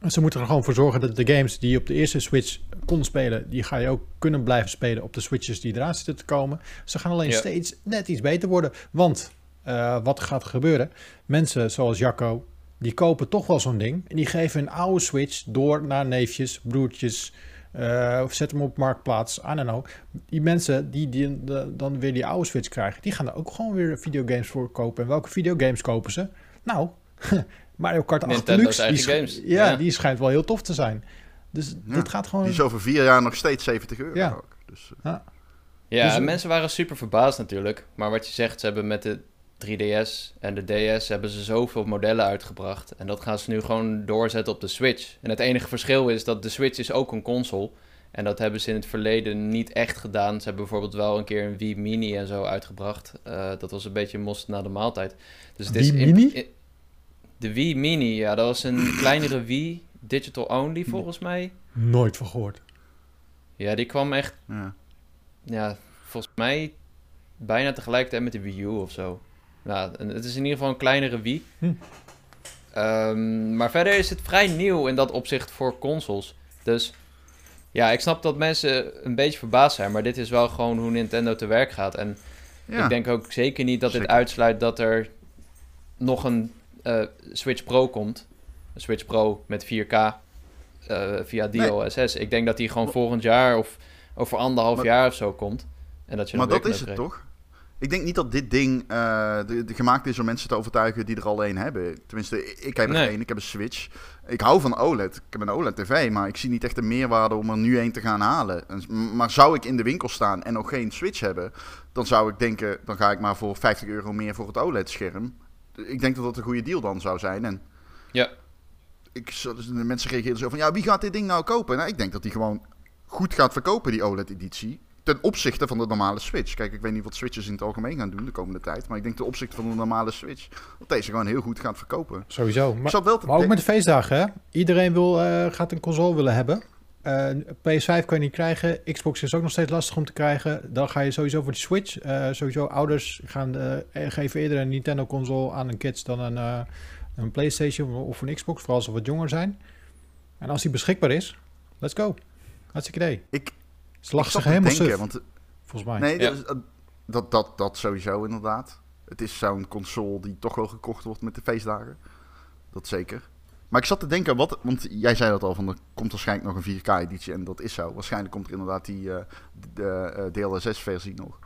En Ze moeten er gewoon voor zorgen dat de games die je op de eerste Switch kon spelen, die ga je ook kunnen blijven spelen op de Switches die eraan zitten te komen. Ze gaan alleen Ja. steeds net iets beter worden. Want eh, wat gaat gebeuren? Mensen zoals Jacco, die kopen toch wel zo'n ding. En die geven een oude Switch door naar neefjes, broertjes. eh, of zet hem op marktplaats. I don't know. Die mensen die, die de- dan weer die oude Switch krijgen, die gaan er ook gewoon weer videogames voor kopen. En welke videogames kopen ze? Nou, Mario Kart 8 Nintendo's Deluxe. Die, games. Ja, Ja. die schijnt wel heel tof te zijn. Dus Ja, dit gaat gewoon... Die is over vier jaar nog steeds 70 euro Ja. ook. Dus Dus, eh, Ja, Dus- en mensen waren super verbaasd natuurlijk. Maar wat je zegt, ze hebben met de 3DS en de DS hebben ze zoveel modellen uitgebracht. En dat gaan ze nu gewoon doorzetten op de Switch. En het enige verschil is dat de Switch is ook een console. En dat hebben ze in het verleden niet echt gedaan. Ze hebben bijvoorbeeld wel een keer een Wii Mini en zo uitgebracht. Eh, dat was een beetje most na de maaltijd. Dus het is in- Mini? in- de Wii Mini, ja, dat was een kleinere Wii, digital only volgens mij. Nooit van gehoord. Ja, die kwam echt ja. ja, volgens mij bijna tegelijkertijd met de Wii U of zo. Nou, het is in ieder geval een kleinere Wii. Hm. Ehm, maar verder is het vrij nieuw in dat opzicht voor consoles. Dus ja, ik snap dat mensen een beetje verbaasd zijn. Maar dit is wel gewoon hoe Nintendo te werk gaat. En Ja. ik denk ook zeker niet dat dit uitsluit dat er nog een eh, Switch Pro komt. Een Switch Pro met 4K eh, via Nee. DLSS. Ik denk dat die gewoon volgend jaar of over anderhalf Maar- jaar of zo komt. En dat je Maar dat is het toch? Ik denk niet dat dit ding eh, de, de gemaakt is om mensen te overtuigen die er al een hebben. Tenminste, ik- heb er Nee. één. Ik heb een Switch. Ik hou van OLED. Ik heb een OLED-tv, maar ik zie niet echt de meerwaarde om er nu één te gaan halen. En- Maar zou ik in de winkel staan en nog geen Switch hebben, dan zou ik denken, dan ga ik maar voor 50 euro meer voor het OLED-scherm. Ik denk dat dat een goede deal dan zou zijn. En Ja. ik, dus de mensen reageren zo van, ja, wie gaat dit ding nou kopen? Nou, ik denk dat die gewoon goed gaat verkopen, die OLED-editie. Ten opzichte van de normale Switch. Kijk, ik weet niet wat Switches in het algemeen gaan doen de komende tijd. Maar ik denk ten opzichte van de normale Switch. Dat deze gewoon heel goed gaat verkopen. Sowieso. Maar, wel ook met de feestdagen, hè? Iedereen wil, eh, gaat een console willen hebben. Eh, PS5 kan je niet krijgen. Xbox is ook nog steeds lastig om te krijgen. Dan ga je sowieso voor de Switch. Eh, sowieso ouders gaan, geven eerder een Nintendo-console aan hun kids dan een, een PlayStation of een Xbox. Vooral als ze wat jonger zijn. En als die beschikbaar is, let's go. Hartstikke idee. Ik, Zat zich helemaal denken, suf, want volgens mij. Nee, Ja. dat, is- eh, dat, dat, dat sowieso inderdaad. Het is zo'n console die toch wel gekocht wordt met de feestdagen. Dat zeker. Maar ik zat te denken, wat, want jij zei dat al, van er komt waarschijnlijk nog een 4K-editie. En dat is zo. Waarschijnlijk komt er inderdaad die eh, de, eh, DLSS-versie nog.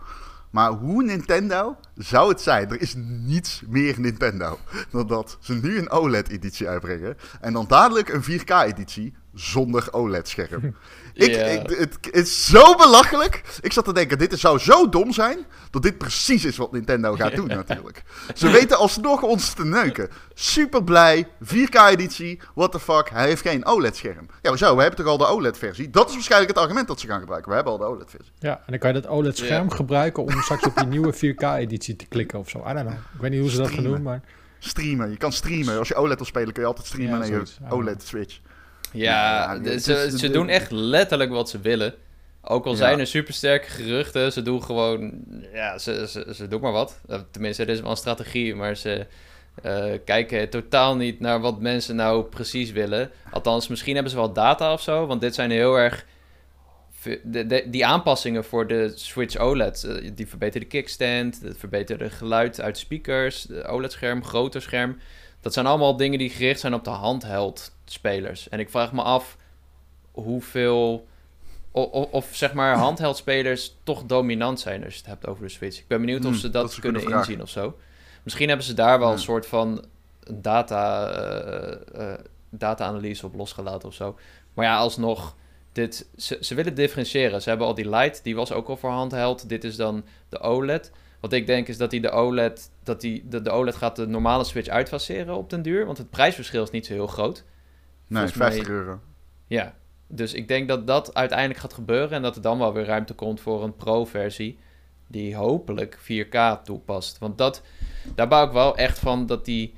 Maar hoe Nintendo zou het zijn? Er is niets meer Nintendo dan dat ze nu een OLED-editie uitbrengen. En dan dadelijk een 4K-editie zonder OLED-scherm. Ik, het is zo belachelijk. Ik zat te denken, dit zou zo dom zijn... dat dit precies is wat Nintendo gaat doen natuurlijk. Ze weten alsnog ons te neuken. Super blij, 4K-editie, what the fuck, hij heeft geen OLED-scherm. Ja, zo, we hebben toch al de OLED-versie? Dat is waarschijnlijk het argument dat ze gaan gebruiken. We hebben al de OLED-versie. Ja, en dan kan je dat OLED-scherm gebruiken om straks op die nieuwe 4K-editie te klikken of zo. I don't know. Ik weet niet hoe ze dat gaan doen, maar... Streamen, je kan streamen. Als je OLED wil spelen, kun je altijd streamen Ja, naar je. OLED-switch. Ja, Ja, de- ze, ze doen echt letterlijk wat ze willen. Ook al Ja. zijn er supersterke geruchten, ze doen gewoon... Ja, ze, ze, ze doen maar wat. Eh, Tenminste, het is wel een strategie, maar ze eh, kijken totaal niet naar wat mensen nou precies willen. Althans, misschien hebben ze wel data of zo, want dit zijn heel erg... De, de- die aanpassingen voor de Switch OLED, eh, die verbeteren de kickstand, het verbeterde geluid uit speakers, de OLED-scherm, groter scherm. Dat zijn allemaal dingen die gericht zijn op de handheld spelers. En ik vraag me af hoeveel. Of, zeg maar handheld spelers toch dominant zijn als je het hebt over de Switch. Ik ben benieuwd of Hmm, ze dat kunnen vraag. inzien of zo. Misschien hebben ze daar wel een soort van data, eh, data-analyse op losgelaten of zo. Maar ja, alsnog, dit, ze, ze willen differentiëren. Ze hebben al die Lite, die was ook al voor handheld. Dit is dan de OLED. Wat ik denk is dat die de OLED, dat die, de, de OLED gaat de normale Switch uitfaseren op den duur. Want het prijsverschil is niet zo heel groot. Nee, Volgens mij- 50 euro. Ja, dus ik denk dat dat uiteindelijk gaat gebeuren en dat er dan wel weer ruimte komt voor een Pro-versie die hopelijk 4K toepast. Want dat, daar bouw ik wel echt van dat die...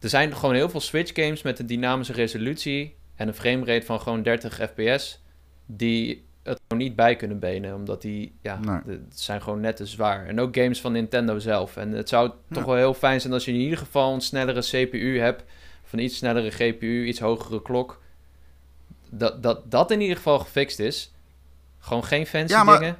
Er zijn gewoon heel veel Switch games met een dynamische resolutie en een framerate van gewoon 30 fps die het gewoon niet bij kunnen benen, omdat die, ja, Nee. de- het zijn gewoon net te zwaar. En ook games van Nintendo zelf. En het zou Ja. toch wel heel fijn zijn als je in ieder geval een snellere CPU hebt, of een iets snellere GPU, iets hogere klok dat, dat dat in ieder geval gefixt is. Gewoon geen fancy Ja, maar- dingen.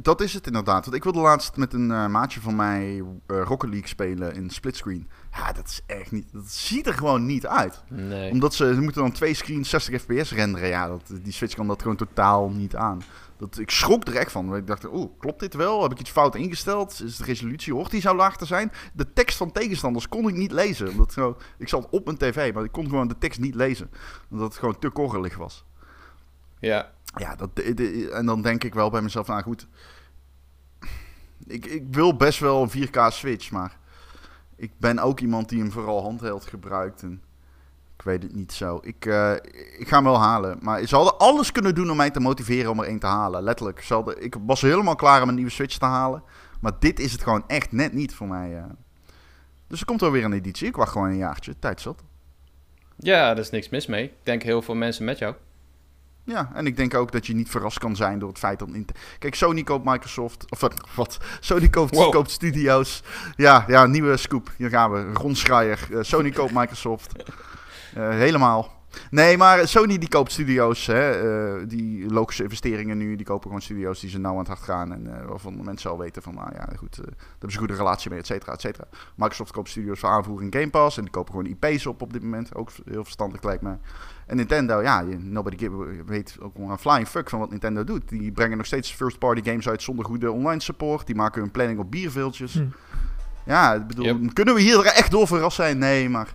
Dat is het inderdaad. Want ik wilde laatst met een eh, maatje van mij eh, Rocket League spelen in splitscreen. Ja, dat is echt niet. Dat ziet er gewoon niet uit. Nee. Omdat ze, ze moeten dan twee screens 60 fps renderen. Ja, dat, die Switch kan dat gewoon totaal niet aan. Dat, ik schrok er echt van. Ik dacht, oeh, klopt dit wel? Heb ik iets fout ingesteld? Is de resolutie, hoort die zo laag te zijn? De tekst van tegenstanders kon ik niet lezen. Omdat zo, ik zat op mijn tv, maar ik kon gewoon de tekst niet lezen. Omdat het gewoon te korrelig was. Ja. Ja, dat, en dan denk ik wel bij mezelf, nou goed. Ik, ik wil best wel een 4K Switch, maar ik ben ook iemand die hem vooral handheld gebruikt. En ik weet het niet zo. Ik, eh, ik ga hem wel halen. Maar ze hadden alles kunnen doen om mij te motiveren om er één te halen. Letterlijk. Ze hadden, ik was helemaal klaar om een nieuwe Switch te halen. Maar dit is het gewoon echt net niet voor mij. eh. Dus er komt wel weer een editie. Ik wacht gewoon een jaartje. Tijd zat. Ja, daar is niks mis mee. Ik denk heel veel mensen met jou. Ja, en ik denk ook dat je niet verrast kan zijn door het feit dat... Kijk, Sony koopt Microsoft... Of wat? wat Sony koopt, Wow. koopt studio's. Ja, ja, nieuwe scoop. Hier gaan we. Ron Schreier. Eh, Sony koopt Microsoft. Eh, helemaal. Nee, maar Sony die koopt studio's. Hè, eh, die logische investeringen nu. Die kopen gewoon studio's die ze nauw aan het hart gaan. En eh, waarvan mensen al weten van... Nou ja, goed. eh daar hebben ze een goede relatie mee, et cetera, et cetera. Microsoft koopt studio's voor aanvoering Game Pass. En die kopen gewoon IP's op op dit moment. Ook heel verstandig lijkt mij. En Nintendo, ja, je- nobody give, weet ook maar een flying fuck van wat Nintendo doet. Die brengen nog steeds first-party games uit zonder goede online support. Die maken hun planning op bierveeltjes. Hm. Ja, ik bedoel, Yep. kunnen we hier echt door verrast zijn? Nee, maar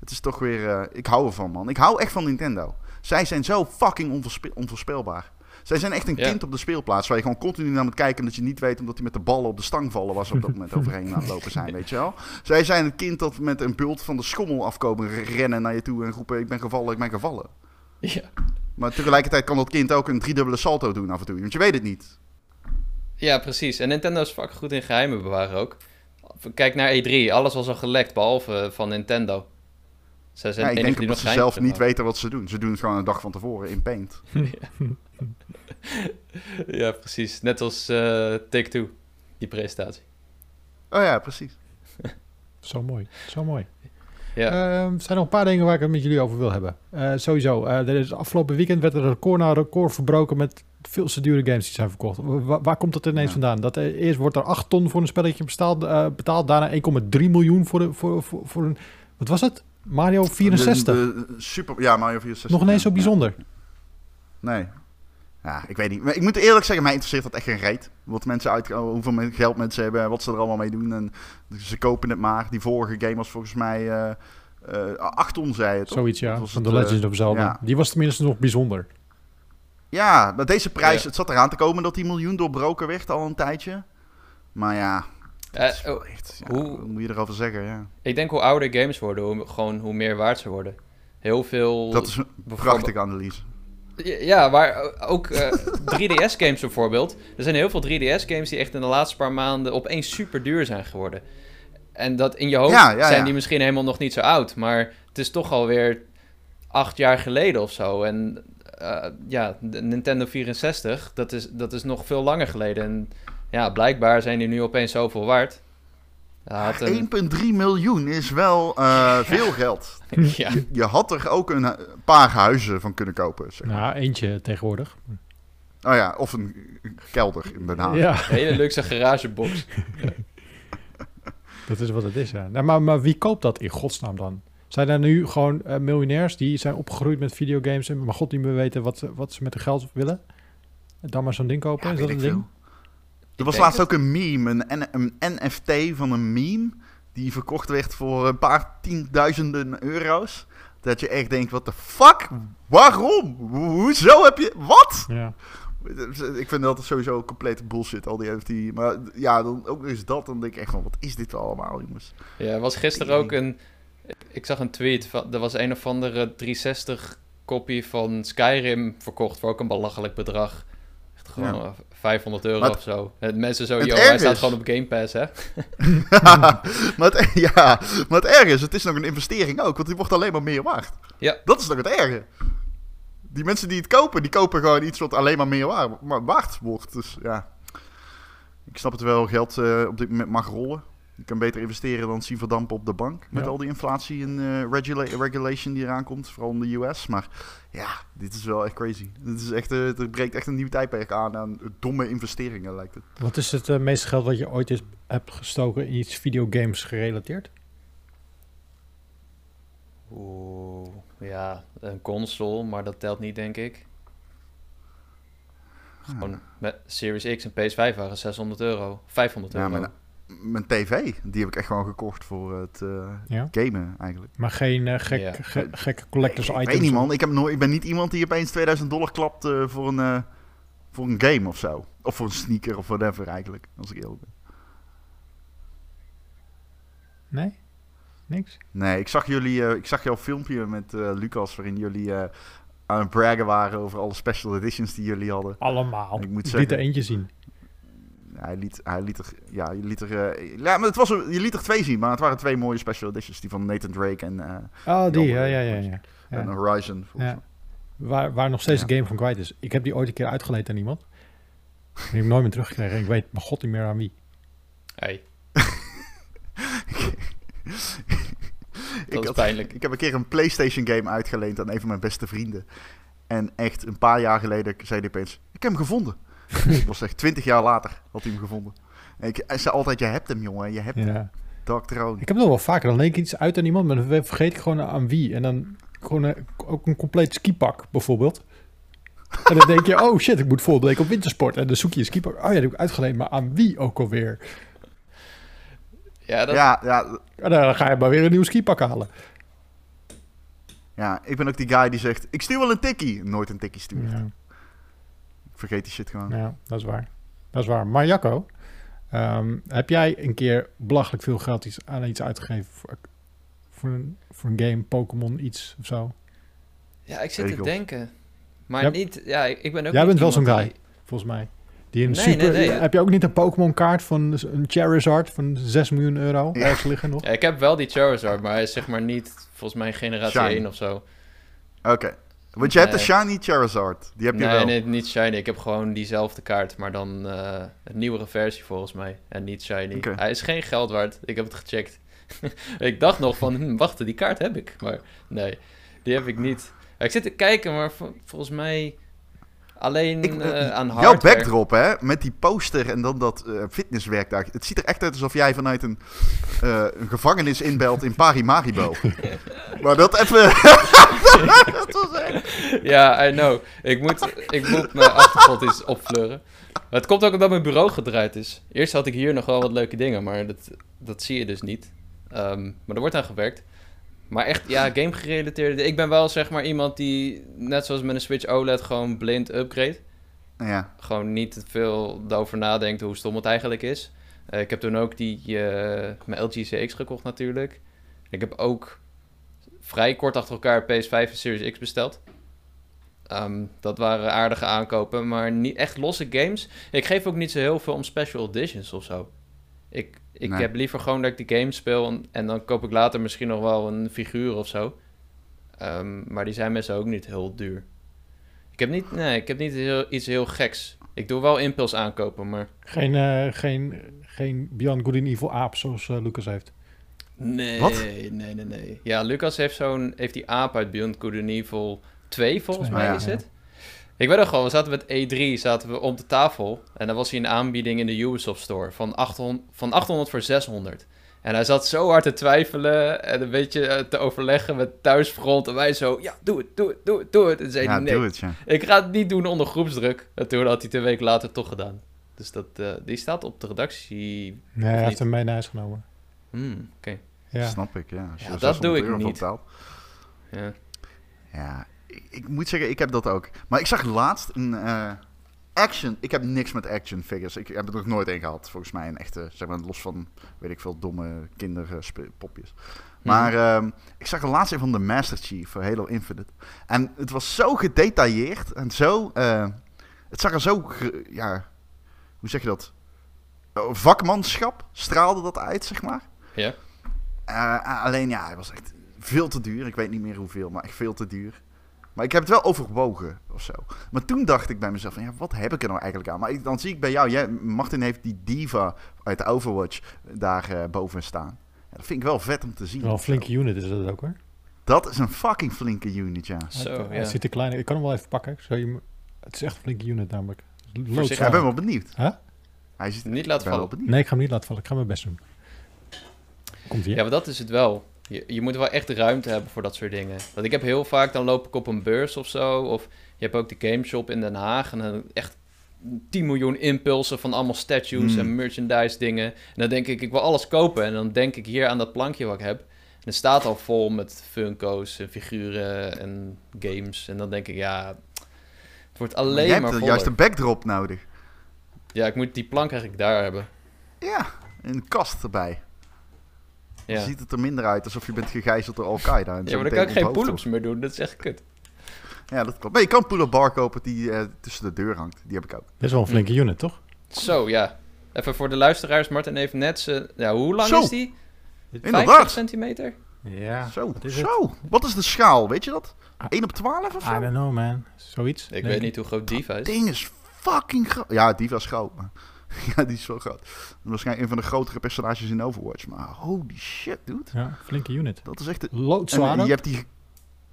het is toch weer... eh, ik hou ervan, man. Ik hou echt van Nintendo. Zij zijn zo fucking onvoorspelbaar. Zij zijn echt een Ja. kind op de speelplaats waar je gewoon continu naar moet kijken en dat je niet weet omdat die met de ballen op de stang vallen ze op dat moment overheen aan het lopen zijn, weet je wel. Zij zijn het kind dat met een bult van de schommel afkomen rennen naar je toe en roepen ik ben gevallen, ik ben gevallen. Ja. Maar tegelijkertijd kan dat kind ook een driedubbele salto doen af en toe, want je weet het niet. ja, precies. En Nintendo is fucking goed in geheimen bewaren ook. Kijk naar E3. Alles was al gelekt, behalve van Nintendo. Zij zijn Ja, ik de denk dat ze zelf niet weten wat ze doen. Ze doen het gewoon een dag van tevoren in Paint. Ja, precies. Net als eh Take-Two, die presentatie. Oh ja, precies. Zo mooi, zo mooi. Ja. Ehm, er zijn nog een paar dingen waar ik het met jullie over wil hebben. Eh, sowieso, eh, er is afgelopen weekend werd er een record na record verbroken met veel te dure games die zijn verkocht. Wa- waar komt dat ineens Ja. vandaan? Dat, eerst wordt er 8 ton voor een spelletje betaald, eh, betaald daarna 1,3 miljoen voor, de, voor, voor, voor een... Wat was het? Mario 64. De- de super, ja, Mario 64. nog ineens zo bijzonder. Nee. Ja, ik weet niet. Maar ik moet eerlijk zeggen, mij interesseert dat echt geen reet. Wat mensen uit, hoeveel men- geld mensen hebben, wat ze er allemaal mee doen. En ze kopen het maar. Die vorige game was volgens mij eh eh 8 ton, zei het. Zoiets, ja. Van The eh, Legend of Zelda. ja. Die was tenminste nog bijzonder. Ja, met deze prijs, Ja. het zat eraan te komen dat die miljoen doorbroken werd al een tijdje. Maar ja, Eh, oh, echt, ja, hoe- moet je erover zeggen? Ja. ik denk hoe ouder games worden, hoe, gewoon hoe meer waard ze worden. Heel veel... Dat is een prachtige analyse. Ja, maar ook eh, 3DS-games bijvoorbeeld. Er zijn heel veel 3DS-games die echt in de laatste paar maanden opeens super duur zijn geworden. En dat in je hoofd Ja, ja, zijn die misschien helemaal nog niet zo oud. Maar het is toch alweer acht jaar geleden of zo. En eh, ja, de Nintendo 64, dat is, dat is nog veel langer geleden. En ja, blijkbaar zijn die nu opeens zoveel waard. Hij had een- 1,3 miljoen is wel eh, veel geld. ja, Je had er ook een eh, paar huizen van kunnen kopen. Zeg. maar. Nou, eentje tegenwoordig. Oh ja, of een kelder in Den Haag. Ja, een hele luxe garagebox. dat is wat het is, ja. Nou, maar, maar wie koopt dat in godsnaam dan? Zijn er nu gewoon eh, miljonairs die zijn opgegroeid met videogames en maar god niet meer weten wat, ze- wat ze met hun geld willen? En dan maar zo'n ding kopen? Ja, is dat een ding? veel. Er was laatst het. ook een meme, een, een NFT van een meme, die verkocht werd voor een paar tienduizenden euro's. Dat je echt denkt, wat de fuck? Waarom? Ho- Hoezo heb je... Wat? Ja. Ik vind dat sowieso complete bullshit, al die NFT. Maar ja, dan ook eens dat, dan denk ik echt van, wat is dit allemaal, jongens? Ja, er was gisteren ook een. Ik zag een tweet. Van, er was een of andere 360 kopie van Skyrim verkocht voor ook een belachelijk bedrag. Echt gewoon Ja. Eh, 500 euro of zo. En mensen zo, het joh, hij staat gewoon op Game Pass, hè? maar, het, ja, maar het erg is, het is nog een investering ook, want die wordt alleen maar meer waard. Ja. Dat is nog het erge. Die mensen die het kopen, die kopen gewoon iets wat alleen maar meer waard wordt. Dus ja, ik snap het wel, geld eh, op dit moment mag rollen. Je kan beter investeren dan zien verdampen op de bank. Met Ja. al die inflatie en eh, regula- regulation die eraan komt, vooral in de US. Maar ja, dit is wel echt crazy. Dit is echt, eh, er breekt echt een nieuw tijdperk aan aan domme investeringen, lijkt het. Wat is het eh, meeste geld wat je ooit is, hebt gestoken in iets videogames gerelateerd? Oeh, ja, een console, maar dat telt niet, denk ik. Gewoon met Series X en PS5 waren 600 euro. 500 Ja, euro. maar mijn tv. Die heb ik echt gewoon gekocht voor het eh, Ja. gamen eigenlijk. Maar geen eh, gek, Ja. ge- gekke collectors Ik items. weet niet man, ik, heb nooit, ik ben niet iemand die opeens 2000 dollar klapt eh, voor, een, eh, voor een game of zo. Of voor een sneaker of whatever eigenlijk, als ik eerlijk ben. Nee? Niks? Nee, ik zag, jullie, eh, ik zag jouw filmpje met eh, Lucas waarin jullie eh, aan het braggen waren over alle special editions die jullie hadden. Allemaal. Ik Ik, moet liet zeggen- er eentje zien. Hij liet, hij liet er, ja, je liet er, eh, ja, maar het was, er- je liet er twee zien, maar het waren twee mooie special editions. Die van Nathan Drake en, eh, Oh, die. Ja, ja, ja. ja. en ja. Horizon. volgens. Waar, waar nog steeds Ja. een game van kwijt is. Ik heb die ooit een keer uitgeleend aan iemand. Die heb ik nooit meer teruggekregen. Ik weet mijn god niet meer aan wie. Hey, Ik had- pijnlijk. Ik heb een keer een PlayStation game uitgeleend aan een van mijn beste vrienden. En echt een paar jaar geleden zei hij opeens: Ik heb hem gevonden. Dat was echt twintig jaar later had hij hem gevonden. En ik hij zei altijd: Je hebt hem, jongen. Je hebt hem. Ja. Dark Throne. Ik heb het nog wel vaker. Dan leek ik iets uit aan iemand, maar dan vergeet ik gewoon aan wie. En dan gewoon een- ook een compleet skipak bijvoorbeeld. En dan denk je, oh shit, ik moet volgende week op wintersport. En dan zoek je een skipak. Oh ja, die heb ik uitgeleend, maar aan wie ook alweer? Ja, dat, Ja, ja, En dan ga je maar weer een nieuw skipak halen. ja, ik ben ook die guy die zegt: Ik stuur wel een tikkie. Nooit een tikkie sturen. Ja, Ik vergeet die shit gewoon. ja, dat is waar. Dat is waar. Maar Jacco, ehm, heb jij een keer belachelijk veel geld iets, aan iets uitgegeven voor, voor, een, voor een game, Pokémon, iets of zo? ja, ik zit te denken. Maar niet, ja, ik ben ook Jij niet bent wel zo'n guy. Volgens mij. Die een Nee, super, nee, nee. Heb je ook niet een Pokémon kaart van een Charizard van 6 miljoen euro Ja. ergens liggen nog? Ja, ik heb wel die Charizard, maar hij is zeg maar niet, volgens mij generatie Shiny. 1 of zo. Oké. Want je hebt de. Shiny Charizard. Die heb je nee, wel. nee, niet shiny. Ik heb gewoon diezelfde kaart, maar dan eh, een nieuwere versie volgens mij. En niet shiny. Hij is geen geld waard. Ik heb het gecheckt. ik dacht nog van, hm, wacht, die kaart heb ik. Maar nee, die heb ik niet. Ik zit te kijken, maar vol- volgens mij alleen Ik- eh, aan Jouw hardware. backdrop, hè, met die poster en dan dat eh, fitnesswerktuig. Het ziet er echt uit alsof jij vanuit een, eh, een gevangenis inbelt in Parimaribo. maar dat even... Ja, I know. Ik moet, ik moet mijn achtergrond eens opfleuren. Het komt ook omdat mijn bureau gedraaid is. Eerst had ik hier nog wel wat leuke dingen, maar dat, dat zie je dus niet. Ehm, maar er wordt aan gewerkt. Maar echt, ja, game gerelateerde. Ik ben wel zeg maar iemand die, net zoals met een Switch OLED, gewoon blind upgrade. ja, Gewoon niet te veel over nadenkt hoe stom het eigenlijk is. Eh, ik heb toen ook die, eh, mijn LG CX gekocht natuurlijk. Ik heb ook vrij kort achter elkaar PS5 en Series X besteld. Ehm, dat waren aardige aankopen, maar niet echt losse games. Ik geef ook niet zo heel veel om special editions of zo. Ik, ik Nee. heb liever gewoon dat ik die game speel en, en dan koop ik later misschien nog wel een figuur of zo. Ehm, maar die zijn meestal ook niet heel duur. Ik heb niet, nee, ik heb niet heel, iets heel geks. Ik doe wel impuls aankopen, maar... Geen, eh, geen, geen Beyond Good and Evil aap zoals eh, Lucas heeft. Nee, Wat? nee, nee, nee. Ja, Lucas heeft zo'n heeft die aap uit Beyond Good and Evil 2, volgens mij ja. is het. Ik weet nog wel, we zaten met E3, zaten we om de tafel en dan was hij een aanbieding in de Ubisoft Store van 800, van 800 voor 600. En hij zat zo hard te twijfelen en een beetje eh, te overleggen met thuisfront. En wij zo, ja, doe het, doe het, doe het, doe het. En zei ja nee, doe het, ja. ik ga het niet doen onder groepsdruk. En toen had hij het een week later toch gedaan. Dus dat, eh, die staat op de redactie. Nee, hij heeft hem mee naar huis genomen. Hmm, Oké, Ja. Snap ik, ja. Ja, dat 600 doe ik niet. ja. Ja, ik, ik moet zeggen, ik heb dat ook. Maar ik zag laatst een eh, action. Ik heb niks met action figures. Ik heb er nog nooit een gehad, volgens mij. Een echte, zeg maar, los van, weet ik veel, domme kinderpopjes. Maar ehm, ik zag er laatst een van de Master Chief voor Halo Infinite. En het was zo gedetailleerd en zo... eh, het zag er zo... ja, hoe zeg je dat? Eh, vakmanschap straalde dat uit, zeg maar. Ja. Eh, alleen ja, hij was echt veel te duur. Ik weet niet meer hoeveel, maar echt veel te duur. Maar ik heb het wel overwogen of zo. Maar toen dacht ik bij mezelf: van, ja, wat heb ik er nou eigenlijk aan? Maar ik, dan zie ik bij jou, jij, Martin heeft die Diva uit Overwatch daar eh, boven staan. Ja, dat vind ik wel vet om te zien. Wel een zo. flinke unit is dat ook hoor. Dat is een fucking flinke unit, ja. Zo, ja. ziet er klein Ik kan hem wel even pakken. Je hem- het is echt een flinke unit namelijk. Ja, ik ben wel benieuwd. Huh? Hij ziet, Niet laten wel vallen. benieuwd. Nee, ik ga hem niet laten vallen. Ik ga mijn best doen. Komt hier. Ja, maar dat is het wel. Je, je moet wel echt ruimte hebben voor dat soort dingen. Want ik heb heel vaak, dan loop ik op een beurs of zo. Of je hebt ook de gameshop in Den Haag. En dan echt 10 miljoen impulsen van allemaal statues Hmm. en merchandise dingen. En dan denk ik, ik wil alles kopen. En dan denk ik hier aan dat plankje wat ik heb. En het staat al vol met Funko's en figuren en games. En dan denk ik, ja, het wordt alleen hebt maar er voller. juist een backdrop nodig. Ja, ik moet die plank eigenlijk daar hebben. Ja, een kast erbij. Ja, Dan ziet het er minder uit alsof je bent gegijzeld door Al-Qaeda. en ja zo maar dan kan ik geen pull-ups meer doen. Dat is echt kut. Ja, dat klopt. Maar je kan een pull-up bar kopen die eh, tussen de deur hangt. Die heb ik ook. Dat is wel een flinke unit, toch? Zo, ja. Even voor de luisteraars. Martin heeft net zijn... Ja, hoe lang Zo. is die? 50 Inderdaad. centimeter? Ja. Zo, is het? zo. Wat is de schaal? Weet je dat? Ah. 1 op 12 of I zo? don't know, man. Zoiets. Ik weet niet hoe groot Diva is. ding is fucking groot. Ja, die was groot. Maar ja, die is wel groot. Waarschijnlijk een van de grotere personages in Overwatch. Maar holy shit, dude. Ja, flinke unit. Dat is echt... Een... Loodzwaar En ook. je hebt die...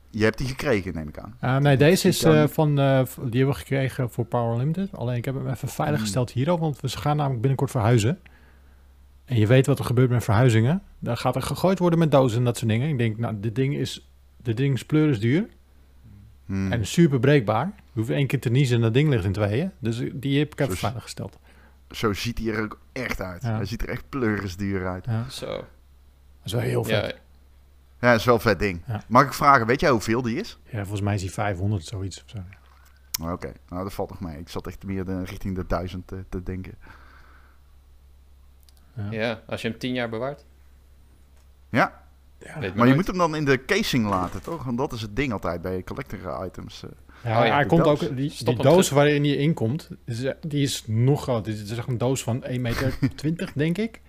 Je hebt die gekregen, neem ik aan. Ah, nee, deze is eh, van, eh, die hebben we gekregen voor Power Limited. Alleen ik heb hem even veilig Hmm. gesteld hier al, want we gaan namelijk binnenkort verhuizen. En je weet wat er gebeurt met verhuizingen. Dan gaat er gegooid worden met dozen en dat soort dingen. Ik denk, nou, dit ding is, dit ding is pleurisduur Hmm. en super breekbaar. Je hoeft één keer te niezen en dat ding ligt in tweeën. Dus die heb ik even Zo- veilig gesteld. Zo ziet hij er ook echt uit. Ja. Hij ziet er echt pleurisduur uit. Ja, Zo. dat is wel heel vet. Ja, Ja, dat is wel een vet ding. Ja. Mag ik vragen, weet jij hoeveel die is? Ja, volgens mij is die 500 zoiets of zo. Oké, nou dat valt nog mee. Ik zat echt meer de, richting de duizend te, te denken. Ja. ja, als je hem 10 jaar bewaart. Ja, Weet maar je moet hem dan in de casing laten, toch? Want dat is het ding altijd bij collector items. eh. Ja, Oh ja, hij komt doos. ook, die, doos waarin die in komt, is, eh, die is nog groot. Dit is echt een doos van 1,20 meter, denk ik.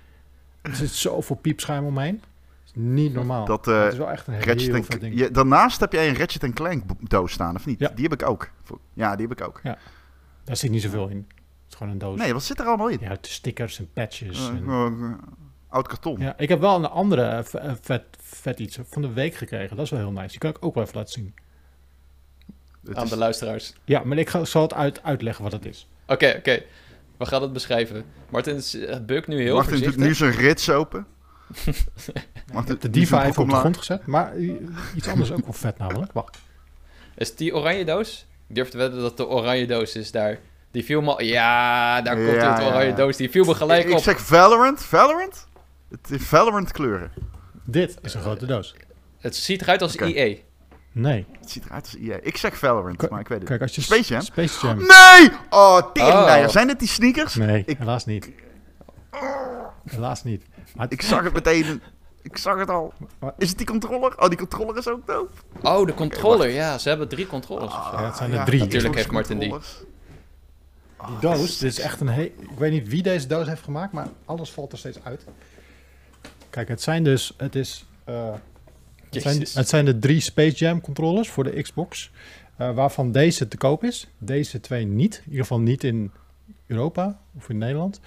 Er zit zoveel piepschuim omheen. Dat is niet normaal. Dat, eh, het is wel echt een Ratchet heel ding. je, daarnaast heb jij een Ratchet en Clank doos staan, of niet? Ja. Die heb ik ook. Ja, die heb ik ook. Daar zit niet zoveel in. Het is gewoon een doos. Nee, wat zit er allemaal in? Ja, stickers en patches. En- eh, oud karton. ja, ik heb wel een andere eh, eh, vet, vet iets van de week gekregen. Dat is wel heel nice. Die kan ik ook wel even laten zien. Het Aan is- de luisteraars. Ja, maar ik ga, zal het uit, uitleggen wat het is. Oké, oké. We gaan het beschrijven. Martin is- eh, bukt nu heel Martin doet voorzichtig. nu zijn rits open. Ik Martin de doet diva broek op de grond gezet. Maar iets anders ook wel vet namelijk. Wacht. Is die oranje doos? Ik durf te wedden dat de oranje doos is daar. Die viel me... Ja, daar komt Ja, het oranje ja. doos. Die viel me gelijk ik, ik op. zeg Valorant. Valorant? Het is Valorant kleuren. Dit is een grote doos. Het ziet eruit als E. EA. Nee. Het ziet eruit als EA. Ik zeg Valorant, K- maar ik weet het Kijk, als je... Space Jam? Space Jam. Nee! Oh, teringleier. Oh. Zijn dit die sneakers? Nee, Ik- helaas niet. Helaas niet. Maar Ik zag het meteen. Ik zag het al. Is het die controller? Oh, die controller is ook dope. Oh, de controller. ja, ze hebben drie controllers. of zo. Ah, Ja, het zijn er drie. Natuurlijk heeft Martin die. die doos, dit is echt een he Ik weet niet wie deze doos heeft gemaakt, maar alles valt er steeds uit. Kijk, het zijn dus... Het is... eh, het, zijn, het zijn de drie Space Jam controllers voor de Xbox. eh, waarvan deze te koop is. Deze twee niet. In ieder geval niet in Europa of in Nederland.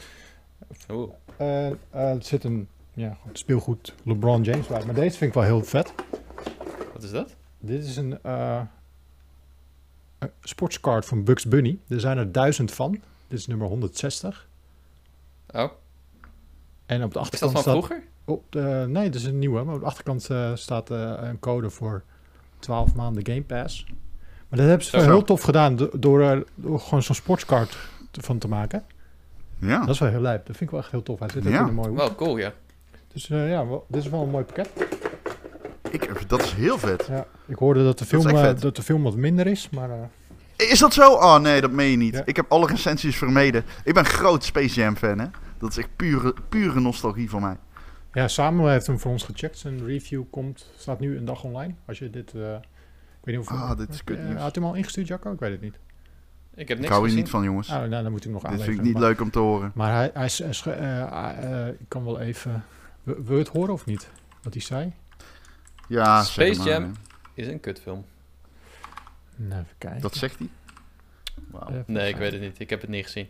Oeh. Eh, er zit een ja, goed speelgoed LeBron James bij. Maar deze vind ik wel heel vet. Wat is dat? Dit is een eh, een sportscard van Bugs Bunny. Er zijn er duizend van. Dit is nummer 160. Oh, En op de is dat achterkant van staat... vroeger? Op de, nee, dit is een nieuwe. Maar op de achterkant eh, staat eh, een code voor 12 maanden Game Pass. Maar dat hebben ze wel heel tof gedaan do- door, er door gewoon zo'n sportscard van te maken. Ja. Dat is wel heel lijp. Dat vind ik wel echt heel tof. Hij zit ook Ja. in een mooi hoek. Wel cool, ja. Dus eh, ja, wel- dit is wel een mooi pakket. Ik, dat is heel vet. Ja, ik hoorde dat de, Dat film, eh, dat de film wat minder is, maar eh, Is dat zo? Oh nee, dat meen je niet. Ja. Ik heb alle recensies vermeden. Ik ben groot Space Jam fan, hè. Dat is echt pure, pure nostalgie voor mij. Ja, Samuel heeft hem voor ons gecheckt. Zijn review komt, staat nu een dag online. Als je dit, eh, ik weet niet of Ah, dit is kut nieuws. had hem al ingestuurd, Jacco? Ik weet het niet. Ik heb Ik niks hou hier gezien. niet van, jongens. Oh, nou, dan moet ik nog Dit vind ik niet maar, leuk om te horen. Maar hij, hij, eh, ah, eh, ik kan wel even... Wil je het horen of niet? Wat hij zei? Ja, Space zeg maar, Jam. hè. Is een kutfilm. Nou, even kijken. Dat zegt hij? Nee, ik weet het niet. Ik heb het niet gezien.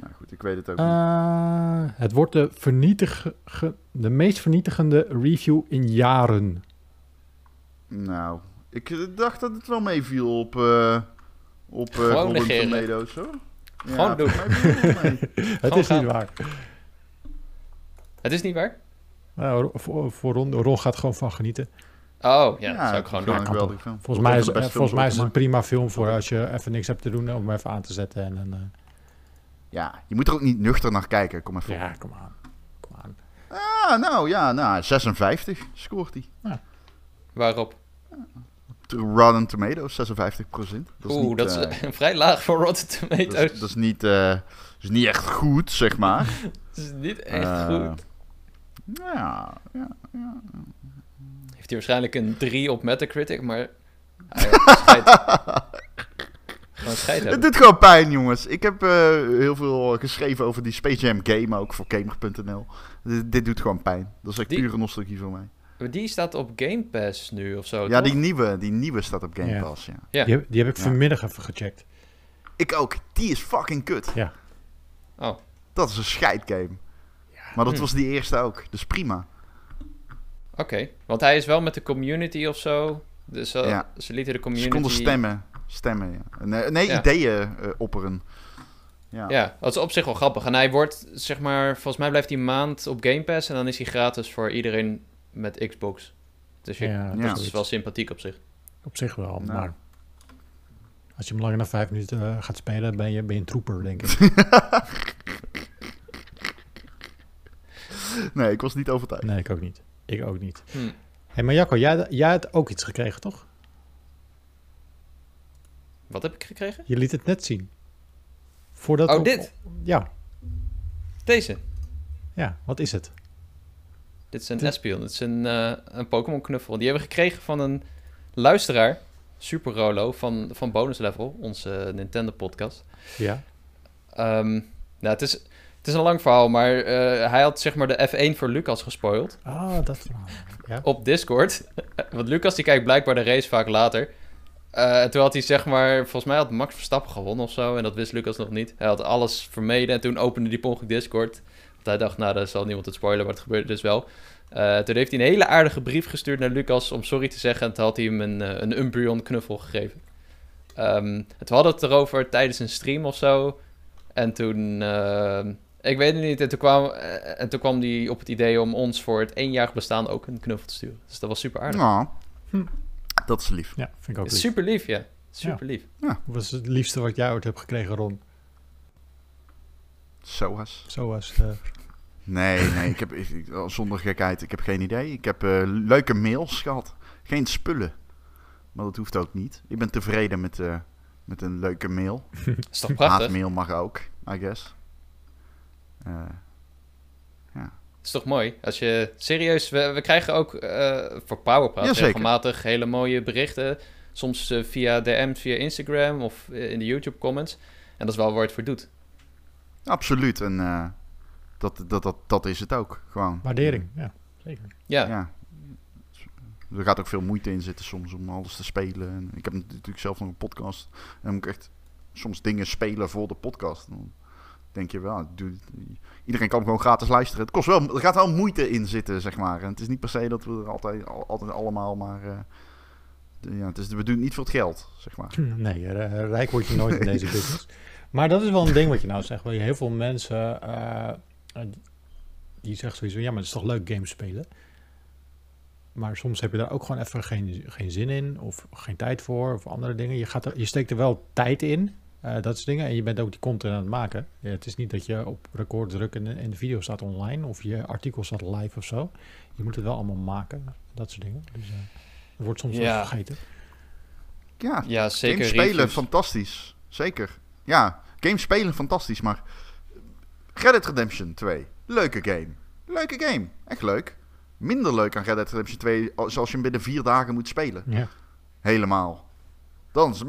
Nou goed, ik weet het ook niet. Eh, het wordt de, vernietige, de meest vernietigende review in jaren. Nou, ik eh, dacht dat het wel meeviel op, eh op eh Gewoon negeren. Hoor. Gewoon doen. het wel mee. Het Gewoon is gaan. niet waar. Het is niet waar? Nou, voor, voor Ron, Ron gaat gewoon van genieten. Oh, ja, Ja, dat zou ik gewoon doen. film. Volgens mij, is, volgens mij is het een prima film voor als je even niks hebt te doen om hem even aan te zetten. En, dan, eh, gemaakt. Ja, je moet er ook niet nuchter naar kijken. Kom even. ja, kom aan. Kom aan. Ah, nou ja, nou, 56 scoort hij. Waarop? Rotten Tomatoes, 56 procent. Dat is Oeh, niet, dat is vrij laag voor Rotten dat Tomatoes. is, dat is niet, eh, is niet echt goed, zeg maar. Dat is niet echt goed. Ja, ja. Heeft hij waarschijnlijk een 3 op Metacritic, maar... hij. Gewoon scheid Het doet gewoon pijn, jongens. Ik heb eh, heel veel geschreven over die Space Jam game, ook voor Gamer.nl. Dit, dit doet gewoon pijn. Dat is echt Die- pure nostalgie voor mij. Maar Die staat op Game Pass nu of zo, Ja, toch? die nieuwe, die nieuwe staat op Game Ja. Pass, ja. Ja. Die, heb- die heb ik Ja. vanmiddag even gecheckt. Ik ook. Die is fucking kut. Ja. Oh, Dat is een scheidgame. Maar dat Hm. was die eerste ook. Dus prima. oké. Want hij is wel met de community of zo. Dus eh, Ja. ze lieten de Ze community... konden stemmen. Stemmen, ja. Nee, nee Ja. ideeën eh, opperen. Ja. Ja, dat is op zich wel grappig. En hij wordt, zeg maar, volgens mij blijft hij een maand op Game Pass en dan is hij gratis voor iedereen met Xbox. Dus je, Ja, Ja. dat is wel sympathiek op zich. Op zich wel, Nou. maar... Als je hem langer dan vijf minuten eh, gaat spelen, ben je, ben je een trooper, denk ik. Nee, ik was niet overtuigd. Nee, ik ook niet. Ik ook niet. Hm. Hé, hey, maar Jacco, jij, jij hebt ook iets gekregen, toch? Wat heb ik gekregen? Je liet het net zien. Voordat Oh, dit? Ja, Deze. ja, wat is het? Dit is een Espion. Dit is een, eh, een Pokémon knuffel. Die hebben we gekregen van een luisteraar, Super Rolo, van, van Bonus Level, onze Nintendo podcast. Ja. Ehm, nou, het is, het is een lang verhaal, maar eh, hij had zeg maar de F1 voor Lucas gespoild. Ah, dat verhaal. Ja. op Discord. Want Lucas die kijkt blijkbaar de race vaak later. Eh, en toen had hij zeg maar, volgens mij had Max Verstappen gewonnen of zo. En dat wist Lucas nog niet. Hij had alles vermeden en toen opende die per Discord. Want hij dacht, nou, dat zal niemand het spoilen, maar het gebeurde dus wel. Eh, toen heeft hij een hele aardige brief gestuurd naar Lucas om sorry te zeggen. En toen had hij hem een, eh, een Umbreon knuffel gegeven. Ehm, en toen hadden we het erover tijdens een stream of zo. En toen, ik weet het niet. En toen, kwam, en toen kwam hij op het idee om ons voor het éénjarig bestaan ook een knuffel te sturen. Dus dat was super aardig. Nou, Hm. Dat is lief. ja, vind ik ook lief. Super lief, ja. Super lief. Wat was het liefste wat jij ooit hebt gekregen, Ron? Zoals. Zoals... eh Nee, nee, ik heb, ik- ik- zonder gekheid, ik heb geen idee. Ik heb eh, leuke mails gehad. Geen spullen. Maar dat hoeft ook niet. Ik ben tevreden met, eh, met een leuke mail. Dat is toch prachtig? Haatmail mag ook, I guess. Eh, Dat is toch mooi? Als je serieus, we, we krijgen ook eh, voor Powerpraat regelmatig hele mooie berichten. Soms eh, via DM's, via Instagram of eh, in de YouTube comments. En dat is wel waar het voor doet. absoluut. En eh, dat, dat, dat, dat is het ook. Gewoon. waardering, ja. Zeker. Ja, Ja. Er gaat ook veel moeite in zitten soms om alles te spelen. En ik heb natuurlijk zelf nog een podcast. En dan moet ik echt soms dingen spelen voor de podcast. Dan denk je wel, doe, iedereen kan gewoon gratis luisteren. Het kost wel, er gaat wel moeite in zitten, zeg maar. En het is niet per se dat we er altijd, al- altijd allemaal maar... eh, ja, het is, we doen het niet voor het geld, zeg maar. Nee, eh, rijk word je nooit in deze business. Maar dat is wel een ding wat je nou zegt. Waar je heel veel mensen eh, die zeggen sowieso, ja, maar het is toch leuk games spelen. Maar soms heb je daar ook gewoon even geen, geen zin in of geen tijd voor of andere dingen. Je, gaat er, je steekt er wel tijd in, eh, dat soort dingen. En je bent ook die content aan het maken. Ja, het is niet dat je op record drukt en, en de video staat online of je artikel staat live of zo. Je moet het wel allemaal maken, dat soort dingen. Dus eh dat wordt soms wel Ja. vergeten. Ja, ja zeker. games spelen, reviews. fantastisch. Zeker. Ja, games spelen, fantastisch. Maar Red Dead Redemption 2, leuke game. Leuke game, echt leuk. Minder leuk aan Red Dead Redemption 2, als je hem binnen vier dagen moet spelen. Ja. Helemaal. Dan is,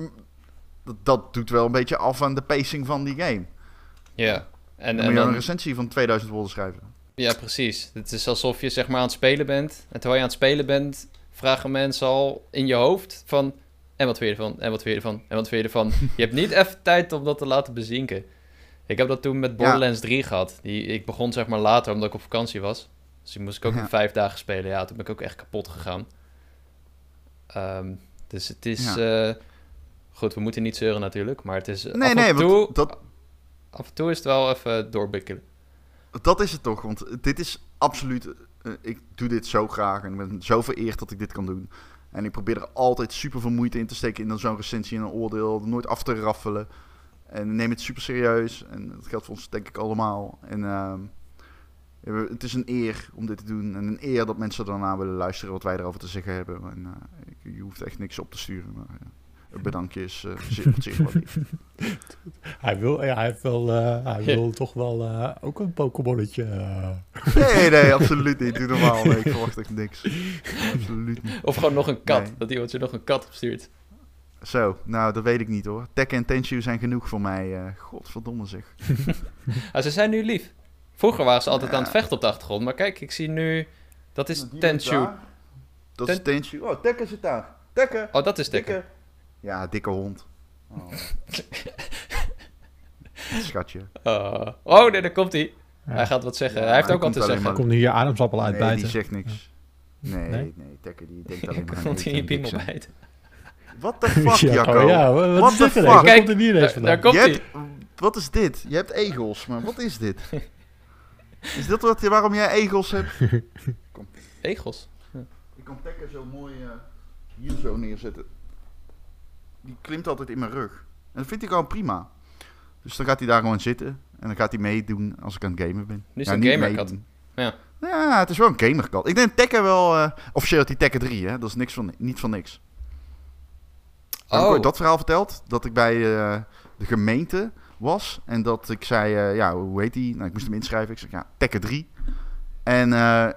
dat, dat doet wel een beetje af aan de pacing van die game. Ja. En, Dan en moet je dan, een recensie van 2000 woorden schrijven. ja, precies. Het is alsof je zeg maar aan het spelen bent. En terwijl je aan het spelen bent, vragen mensen al in je hoofd van... En wat vind je ervan? En wat vind je ervan? En wat vind je ervan? je hebt niet even tijd om dat te laten bezinken. Ik heb dat toen met Borderlands 3 gehad. Die, ik begon zeg maar later omdat ik op vakantie was. Dus die moest ik ook Ja. in vijf dagen spelen. Ja, toen ben ik ook echt kapot gegaan. Ehm, dus het is... eh, goed, we moeten niet zeuren natuurlijk. Maar het is Nee, af, nee, en toe, dat, af en toe is het wel even doorbikkelen. dat is het toch. Want dit is absoluut eh, ik doe dit zo graag en ik ben zo vereerd dat ik dit kan doen. En ik probeer er altijd super veel moeite in te steken in zo'n recensie en een oordeel. Nooit af te raffelen. En neem het super serieus. En dat geldt voor ons denk ik allemaal. En we- het is een eer om dit te doen. En een eer dat mensen daarna willen luisteren wat wij erover te zeggen hebben. En, eh, je hoeft echt niks op te sturen. Maar, ja, bedankje is eh zeer, wordt zeer gewaardeerd. Hij wil, ja, hij heeft wel, eh, hij wil toch wel eh, ook een Pokémonnetje. Nee, nee, absoluut niet. Doe normaal. Nee, ik verwacht echt niks. Absoluut niet. Of gewoon nog een kat. Nee. Dat iemand je nog een kat opstuurt. Zo, nou, dat weet ik niet hoor. Tekken en Tenshu zijn genoeg voor mij. eh godverdomme zeg. Ah, ze zijn nu lief. Vroeger waren ze altijd Ja. aan het vechten op de achtergrond. Maar kijk, ik zie nu... Dat is Tenshu. Dat is Ten- Tenshu. Oh, Tekken zit daar. Tekken. Oh, dat is Tekken. Ja, dikke hond. Oh. Schatje. Oh, oh nee, daar komt hij. Ja. Hij gaat wat zeggen. Ja, hij heeft hij ook wat te zeggen. Er komt nu je ademsappel Nee, uitbijten. die zegt niks. Nee, nee, Nee? Tekken die denkt alleen maar aan Komt hij in je piemel bijten. What the fuck, Ja, Jacco? oh ja, wat the dit fuck? Waar Kijk, komt er hier ineens Daar, vandaan? daar komt hij. hebt- wat is dit? Je hebt egels, maar wat is dit? Is dit wat, waarom jij egels hebt? Egels. Ik kan Tekken zo mooi eh, hier zo neerzetten. Die klimt altijd in mijn rug. En dat vind ik gewoon prima. Dus dan gaat hij daar gewoon zitten. En dan gaat hij meedoen als ik aan het gamen ben. Nu is Ja, het een gamerkat. Ja. Ja, het is wel een gamerkat. Ik denk Tekken wel... eh officieel die Tekken 3, hè. Dat is niks van, niet van niks. Heb ik Oh, ooit dat verhaal verteld? Dat ik bij eh, de gemeente was. En dat ik zei, eh, ja, hoe heet die? Nou, ik moest hem inschrijven. Ik zeg, ja, Tekken 3. En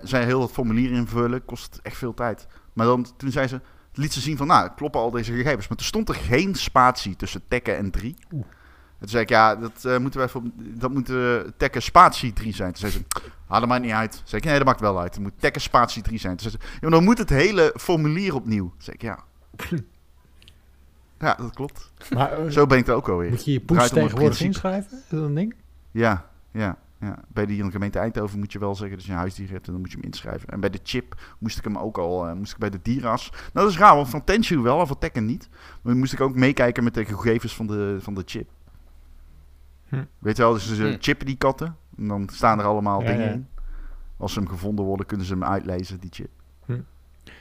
zij heel het formulier invullen. Kost echt veel tijd. Maar dan, toen zei ze, liet ze zien van, nou, kloppen al deze gegevens. Maar toen stond er geen spatie tussen Tekken en 3. Oeh. En toen zei ik, ja, dat eh, moeten we even, op- dat moet eh, Tekken spatie 3 zijn. Toen zei ze, ah, dat maakt niet uit. Toen zei ik, nee, dat maakt wel uit. Het moet Tekken spatie 3 zijn. Toen zei ze, ja, maar dan moet het hele formulier opnieuw. Toen zei ik, ja. Ja, dat klopt. Maar, eh, Zo ben ik er ook alweer. moet je je poes tegenwoordig inschrijven? Is dat een ding? Ja, ja, ja. Bij de gemeente Eindhoven moet je wel zeggen dat je een huisdier hebt en dan moet je hem inschrijven. En bij de chip moest ik hem ook al, eh, moest ik bij de dieras. Nou, dat is raar, want van Tenshu wel en van Tekken niet. Maar dan moest ik ook meekijken met de gegevens van de, van de chip. Hm. Weet je wel, dus ze Hm. chippen die katten. En dan staan er allemaal Ja, dingen ja. in. Als ze hem gevonden worden, kunnen ze hem uitlezen, die chip. Hm.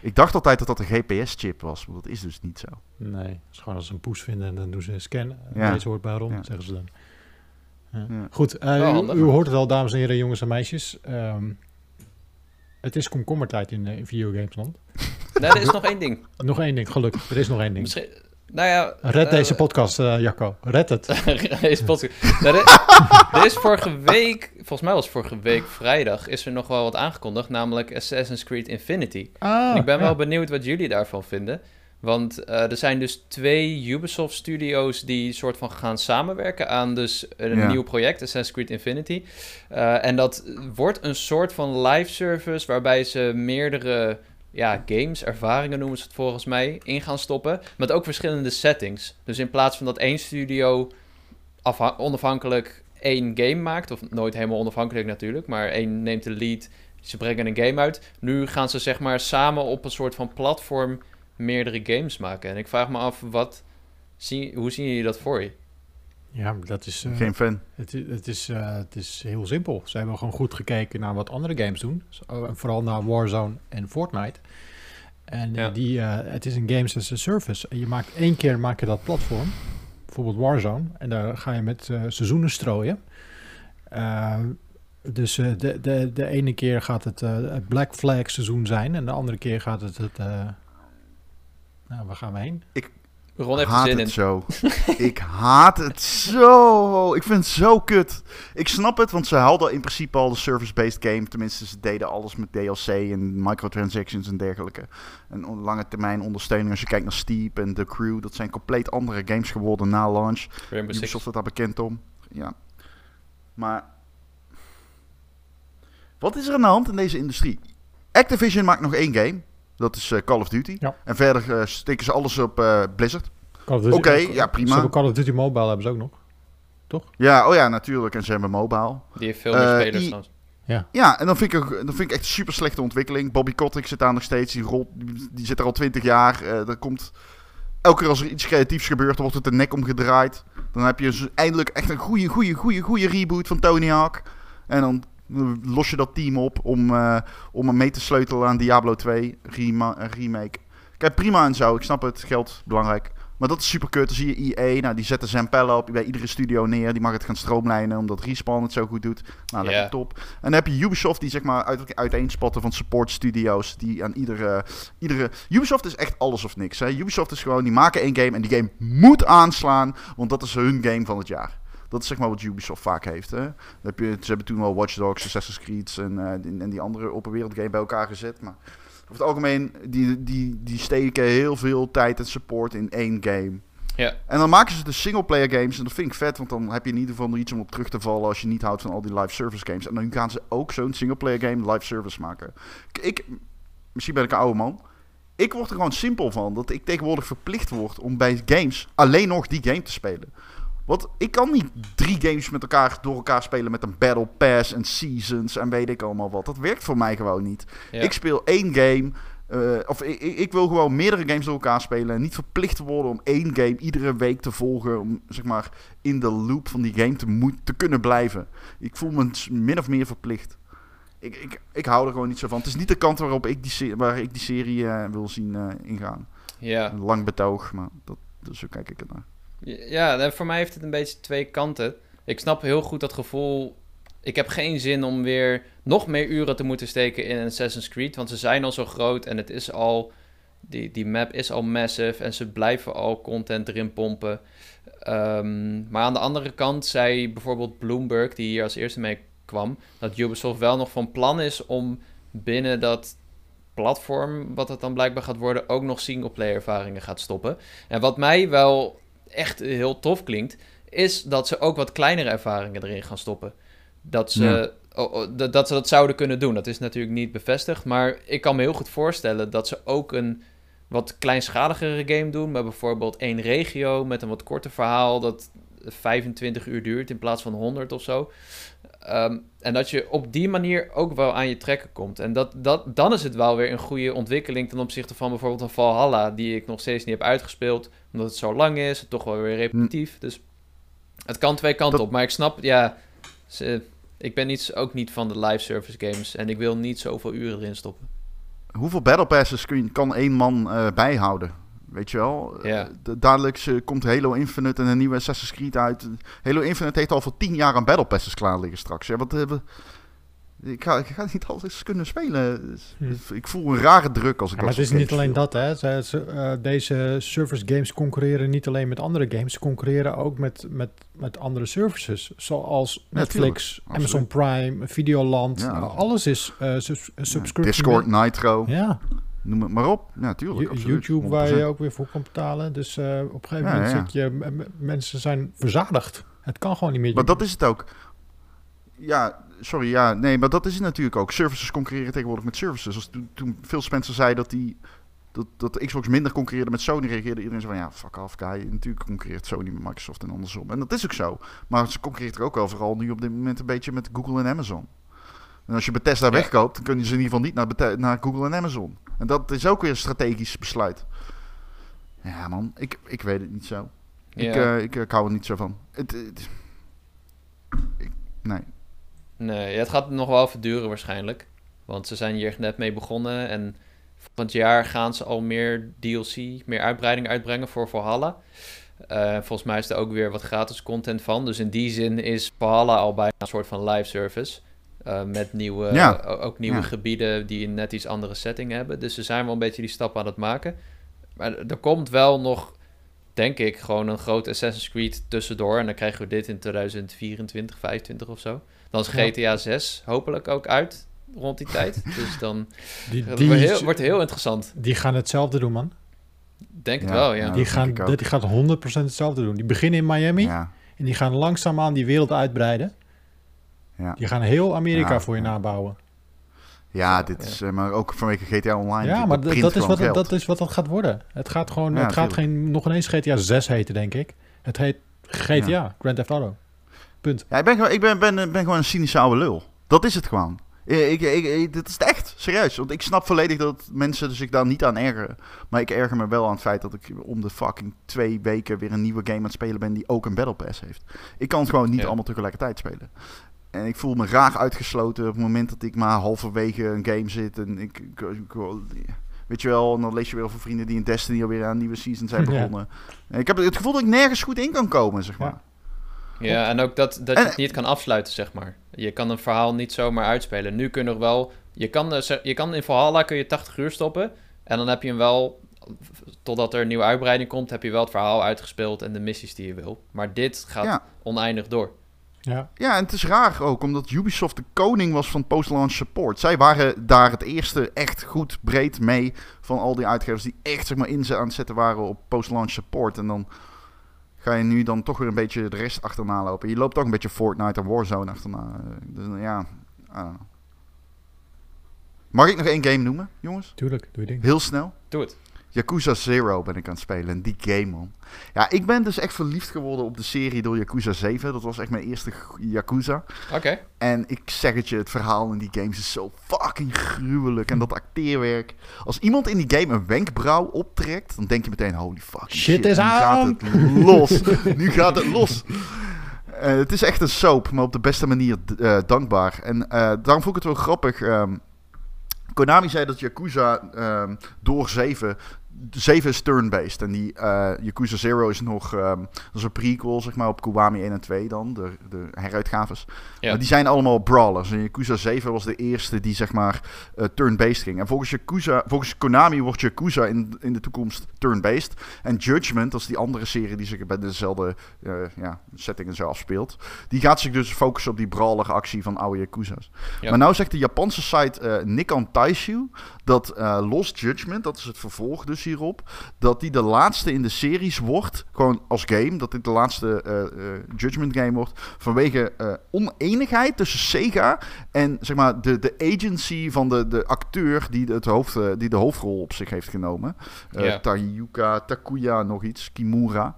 Ik dacht altijd dat dat een GPS-chip was, maar dat is dus niet zo. Nee, het is gewoon als ze een poes vinden en dan doen ze een scan. Ja. Deze hoort bij Ron, Ja. zeggen ze dan. Ja. Goed, eh, u, hoort het al, dames en heren, jongens en meisjes. Ehm, het is komkommertijd in, uh, in videogamesland. nee, er is nog één ding. Nog één ding, gelukkig. Er is nog één ding. Misschien, nou ja... Red eh, deze podcast, eh, Jacco. Red het. Deze podcast. Nou, er, er is vorige week, volgens mij was vorige week vrijdag, is er nog wel wat aangekondigd, namelijk Assassin's Creed Infinity. Ah, En ik ben ja. wel benieuwd wat jullie daarvan vinden. Want eh, er zijn dus twee Ubisoft studios die soort van gaan samenwerken aan dus een Ja. nieuw project, Assassin's Creed Infinity. Eh, en dat wordt een soort van live service waarbij ze meerdere ja, games, ervaringen noemen ze het volgens mij, in gaan stoppen. Met ook verschillende settings. Dus in plaats van dat één studio afha- onafhankelijk één game maakt, of nooit helemaal onafhankelijk natuurlijk, maar één neemt de lead, ze brengen een game uit. Nu gaan ze zeg maar samen op een soort van platform meerdere games maken. En ik vraag me af, wat, zie, hoe zien jullie dat voor je? Ja, maar dat is, eh, Geen fan. het, het, is, eh, het is heel simpel. Ze hebben gewoon goed gekeken naar wat andere games doen. En vooral naar Warzone en Fortnite. En Ja. die, eh, het is een games as a service. En je maakt één keer maak je dat platform. Bijvoorbeeld Warzone. En daar ga je met eh, seizoenen strooien. Eh, dus eh, de, de, de ene keer gaat het eh, het Black Flag seizoen zijn. En de andere keer gaat het het... nou, waar gaan we heen? Ron heeft er haat zin het in. zo. ik haat het zo. Ik vind het zo kut. Ik snap het, want ze hadden in principe al de service-based game. Tenminste, ze deden alles met DLC en microtransactions en dergelijke. En lange termijn ondersteuning. Als je kijkt naar Steep en The Crew, dat zijn compleet andere games geworden na launch. Rainbow Six. Ubisoft staat daar bekend om. Ja. Maar... Wat is er aan de hand in deze industrie? Activision maakt nog één game. Dat is eh, Call of Duty. Ja. En verder eh, steken ze alles op eh, Blizzard. Call of Duty- Oké, ja, prima. Ze hebben Call of Duty Mobile hebben ze ook nog. Ja, oh ja, natuurlijk. En ze hebben mobile. Die heeft veel meer spelers trouwens. Ja, en dan vind ik, ook- dan vind ik echt een super slechte ontwikkeling. Bobby Kotick zit daar nog steeds. Die, rolt, die, zit er al twintig jaar. Eh er komt, elke keer als er iets creatiefs gebeurt, dan wordt het de nek omgedraaid. Dan heb je zo eindelijk echt een goede, goede, goede, goede reboot van Tony Hawk. En Dan los je dat team op om, eh, om hem mee te sleutelen aan Diablo 2 rema- eh, remake. Kijk, prima en zo. Ik snap het. Geld, belangrijk. Maar dat is super kut. Dan zie je EA, nou, die zetten Zampella op bij iedere studio neer. Die mag het gaan stroomlijnen, omdat Respawn het zo goed doet. Nou, lekker Ja. top. En dan heb je Ubisoft, die zeg maar uit, uiteenspatten van support studio's. Die aan iedere, iedere... Ubisoft is echt alles of niks. Hè? Ubisoft is gewoon, die maken één game en die game moet aanslaan. Want dat is hun game van het jaar. Dat is zeg maar wat Ubisoft vaak heeft. Hè? Heb je, ze hebben toen wel Watch Dogs, Assassin's Creed en, eh, die- en die andere open wereld game bij elkaar gezet. Maar over het algemeen, die, die, die steken heel veel tijd en support in één game. Ja. En dan maken ze de singleplayer games. En dat vind ik vet, want dan heb je in ieder geval nog iets om op terug te vallen als je niet houdt van al die live service games. En dan gaan ze ook zo'n singleplayer game live service maken. Ik, ik, misschien ben ik een oude man. Ik word er gewoon simpel van dat ik tegenwoordig verplicht word om bij games alleen nog die game te spelen. Want ik kan niet drie games met elkaar door elkaar spelen met een battle pass en seasons en weet ik allemaal wat. Dat werkt voor mij gewoon niet. Ja. Ik speel één game. eh, of ik, ik wil gewoon meerdere games door elkaar spelen. En niet verplicht worden om één game iedere week te volgen. Om zeg maar in de loop van die game te, moet, te kunnen blijven. Ik voel me min of meer verplicht. Ik, ik, ik hou er gewoon niet zo van. Het is niet de kant waarop ik die, waar ik die serie eh, wil zien eh, ingaan. ja. Een lang betoog, maar dat, zo kijk ik het naar. Ja, voor mij heeft het een beetje twee kanten. Ik snap heel goed dat gevoel. Ik heb geen zin om weer nog meer uren te moeten steken in Assassin's Creed. Want ze zijn al zo groot en het is al. Die, die map is al massive en ze blijven al content erin pompen. Ehm, maar aan de andere kant zei bijvoorbeeld Bloomberg, die hier als eerste mee kwam, dat Ubisoft wel nog van plan is om binnen dat platform, wat het dan blijkbaar gaat worden, ook nog singleplayer ervaringen gaat stoppen. En wat mij wel echt heel tof klinkt, is dat ze ook wat kleinere ervaringen erin gaan stoppen. Dat ze, Ja. oh, oh, dat, dat ze dat zouden kunnen doen. Dat is natuurlijk niet bevestigd, maar ik kan me heel goed voorstellen dat ze ook een wat kleinschaligere game doen, met bijvoorbeeld één regio met een wat korter verhaal dat 25 uur duurt in plaats van 100 of zo. Ehm, en dat je op die manier ook wel aan je trekken komt. En dat, dat, dan is het wel weer een goede ontwikkeling ten opzichte van bijvoorbeeld een Valhalla, die ik nog steeds niet heb uitgespeeld, omdat het zo lang is, toch wel weer repetitief. Dus het kan twee kanten Dat- op. Maar ik snap, ja, ze, ik ben niet, ook niet van de live service games en ik wil niet zoveel uren erin stoppen. Hoeveel battle passes kun kan één man eh, bijhouden? Weet je wel? Ja. Eh, de- dadelijk komt Halo Infinite en een nieuwe Assassin's Creed uit. Halo Infinite heeft al voor tien jaar aan battle passes klaar liggen straks. Ja, wat, eh, wat- ik, ga, ik ga niet alles kunnen spelen. Dus- Hm. Ik voel een rare druk als ik Ja, maar het is niet alleen dat, hè. Ze, eh, deze service games concurreren niet alleen met andere games. Ze concurreren ook met, met, met andere services. Zoals Netflix. Amazon Prime, Videoland. Ja. Nou, alles is eh subscription. Discord, Nitro, Ja, noem het maar op. Ja, tuurlijk. You- absoluut, YouTube waar je 100%. ook weer voor kan betalen. Dus eh, op een gegeven Ja, moment ja. zit je... mensen zijn verzadigd. Het kan gewoon niet meer. Maar dat is het ook. Ja, sorry, ja, nee, maar dat is het natuurlijk ook. Services concurreren tegenwoordig met services. Als toen, toen Phil Spencer zei dat, die, dat, dat de Xbox minder concurreerde met Sony, reageerde iedereen zo van, ja, fuck off, guy. Natuurlijk concurreert Sony met Microsoft en andersom. En dat is ook zo. Maar ze concurreert er ook wel vooral nu op dit moment een beetje met Google en Amazon. En als je Bethesda Ja. wegkoopt, dan kunnen ze in ieder geval niet naar, naar Google en Amazon. En dat is ook weer een strategisch besluit. Ja, man, ik, ik weet het niet zo. Ik, eh, ik, ik hou er niet zo van. Het, het- ik- nee. Nee, het gaat nog wel even duren waarschijnlijk. Want ze zijn hier net mee begonnen. En volgend jaar gaan ze al meer DLC, meer uitbreiding uitbrengen voor Valhalla. Eh, volgens mij is er ook weer wat gratis content van. Dus in die zin is Valhalla al bijna een soort van live service. Eh, met nieuwe, Ja. ook nieuwe Ja. gebieden die een net iets andere setting hebben. Dus ze zijn wel een beetje die stap aan het maken. Maar er komt wel nog, denk ik, gewoon een groot Assassin's Creed tussendoor. En dan krijgen we dit in 2024, 2025 of zo. Dan is Ja. GTA 6 hopelijk ook uit rond die tijd. Dus dan Die, wordt heel, wordt heel interessant. die gaan hetzelfde doen, man. Denk het wel, ja. die, gaan, die gaat 100% hetzelfde doen. Die beginnen in Miami Ja, en die gaan langzaamaan die wereld uitbreiden. Ja. Die gaan heel Amerika Ja, voor je nabouwen. ja dit is eh, maar ook vanwege GTA Online. Ja, maar dat is, wat, geld. dat is wat gaat worden. Het gaat gewoon, het gaat tuurlijk. geen, nog ineens GTA 6 heten, denk ik. Het heet GTA, Grand Theft Auto. Punt. Ja, ik ben, gewoon- ik ben, ben, ben gewoon een cynische oude lul. Dat is het gewoon. Ik, ik, ik, dit is het echt, serieus. Want ik snap volledig dat mensen zich daar niet aan ergeren. Maar ik erger me wel aan het feit dat ik om de fucking twee weken weer een nieuwe game aan het spelen ben die ook een Battle Pass heeft. Ik kan het gewoon niet Ja. allemaal tegelijkertijd spelen. En ik voel me raar uitgesloten op het moment dat ik maar halverwege een game zit. En ik, ik, ik- weet je wel, en dan lees je weer over vrienden die in Destiny alweer aan nieuwe season zijn begonnen. En ik heb het gevoel dat ik nergens goed in kan komen, zeg maar. Ja, en ook dat, dat je het niet kan afsluiten, zeg maar. Je kan een verhaal niet zomaar uitspelen. Nu kun je nog wel... Je kan, eh, je kan in Valhalla kun je 80 uur stoppen. En dan heb je hem wel... Totdat er een nieuwe uitbreiding komt, heb je wel het verhaal uitgespeeld en de missies die je wil. Maar dit gaat Ja. oneindig door. Ja, Ja, en het is raar ook, omdat Ubisoft de koning was van post-launch support. Zij waren daar het eerste echt goed breed mee van al die uitgevers die echt zeg maar, in aan het zetten waren op post-launch support. En dan ga je nu dan toch weer een beetje de rest achterna lopen. Je loopt ook een beetje Fortnite en Warzone achterna. Dus eh, ja, I don't know. Mag ik nog één game noemen, jongens? tuurlijk, doe je ding. Heel snel. Doe het. Yakuza Zero ben ik aan het spelen. En die game, man. Ja, ik ben dus echt verliefd geworden op de serie door Yakuza 7. Dat was echt mijn eerste Yakuza. Oké. En ik zeg het je, het verhaal in die games is zo fucking gruwelijk. En dat acteerwerk. Als iemand in die game een wenkbrauw optrekt, dan denk je meteen, holy fucking Shit shit. is nu gaat aan. het los. nu gaat het los. Het is echt een soap, maar op de beste manier eh, dankbaar. En eh, daarom vond ik het wel grappig. ehm, Konami zei dat Yakuza ehm, door 7... 7 is turn-based. En die eh, Yakuza Zero is nog... ehm, dat is een prequel, zeg maar, op Kiwami 1 en 2 dan. De, de heruitgaves. Ja. Maar die zijn allemaal brawlers. En Yakuza 7 was de eerste die zeg maar eh, turn-based ging. En volgens, Yakuza, volgens Konami wordt Yakuza in, in de toekomst turn-based. En Judgment, dat is die andere serie die zich bij dezelfde eh, ja, setting en zo afspeelt. Die gaat zich dus focussen op die brawler actie van oude Yakuza's. Ja. Maar nou zegt de Japanse site Nikon Taishu dat Lost Judgment, dat is het vervolg dus hierop, dat die de laatste in de series wordt, gewoon als game, dat dit de laatste eh, Judgment game wordt, vanwege eh, oneenigheid tussen Sega en zeg maar de, de agency van de, de acteur die de, het hoofd, die de hoofdrol op zich heeft genomen. Ja. Tayuka, Takuya, nog iets, Kimura.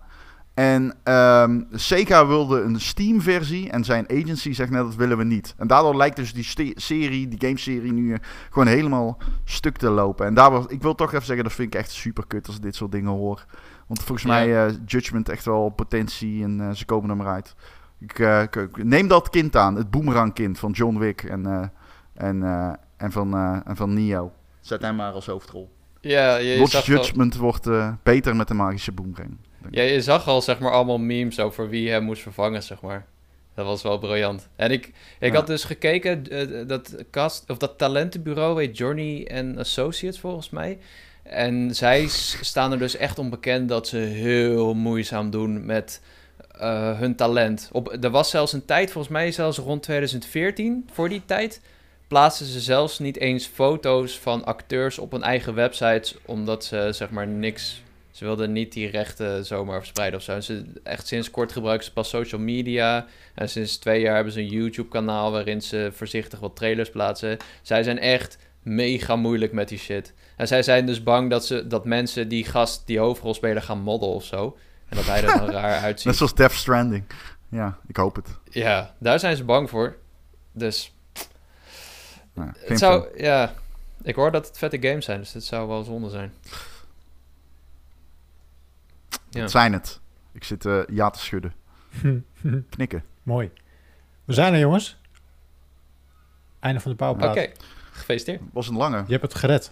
En ehm, Sega wilde een Steam-versie en zijn agency zegt net dat willen we niet. En daardoor lijkt dus die serie, die gameserie nu eh, gewoon helemaal stuk te lopen. En daar was, ik wil toch even zeggen, dat vind ik echt super kut als ik dit soort dingen hoor. Want volgens Ja. mij eh Judgment echt wel potentie en eh, ze komen er maar uit. Ik, ik- ik- neem dat kind aan, het boomerang-kind van John Wick en, en, en, van, en van Neo. Zet hem maar als hoofdrol. Ja, je, je al, Judgment wordt beter met de magische boomerang. Ja, je zag al zeg maar allemaal memes over wie hem moest vervangen, zeg maar. Dat was wel briljant. En ik, ik Ja. had dus gekeken, eh, dat, cast, of dat talentenbureau heet Journey and Associates volgens mij. En zij staan er dus echt onbekend dat ze heel moeizaam doen met eh, hun talent. Op, er was zelfs een tijd, volgens mij zelfs rond 2014, voor die tijd, plaatsten ze zelfs niet eens foto's van acteurs op hun eigen websites, omdat ze zeg maar niks... Ze wilden niet die rechten zomaar verspreiden of zo. En Ze, echt sinds kort gebruiken ze pas social media. En sinds twee jaar hebben ze een YouTube-kanaal waarin ze voorzichtig wat trailers plaatsen. Zij zijn echt mega moeilijk met die shit. En zij zijn dus bang dat, ze, dat mensen die gast, die hoofdrol spelen, gaan modden of zo. En dat hij er dan raar uitziet. Net zoals Death Stranding. Ja, ik hoop het. Ja, daar zijn ze bang voor. Dus geen het zou, ja, ik hoor dat het vette games zijn, dus het zou wel zonde zijn. Ja. Wat zijn het? Ik zit eh, ja te schudden. Knikken. Mooi. We zijn er, jongens. Einde van de Oké, Pauwpraat. gefeliciteerd. Was een lange. Je hebt het gered.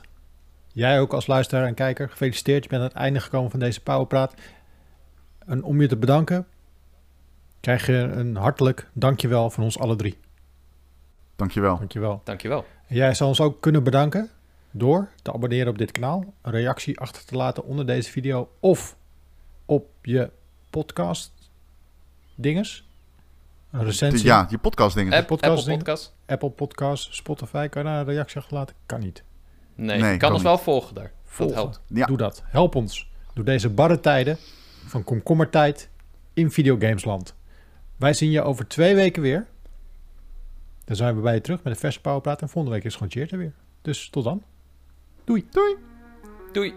Jij ook als luisteraar en kijker. Gefeliciteerd. Je bent aan het einde gekomen van deze Powerpraat. En om je te bedanken, krijg je een hartelijk dankjewel van ons alle drie. Dankjewel. Dankjewel. Dankjewel. En jij zal ons ook kunnen bedanken door te abonneren op dit kanaal, een reactie achter te laten onder deze video of op je podcast dinges. Een recensie. Ja, je podcast dingen. App, podcast Apple dingen. Podcast? Apple Podcasts, Spotify. Kan je daar een reactie achterlaten? Kan niet. Nee, Nee, kan kan ons niet. wel volgen daar. Volgen. Dat helpt. Ja. Doe dat. Help ons. Door deze barre tijden van komkommertijd in videogamesland. Wij zien je over twee weken weer. Dan zijn we bij je terug met een verse powerpraat. En volgende week is gewoon Cheert er weer. Dus tot dan. Doei. Doei. Doei.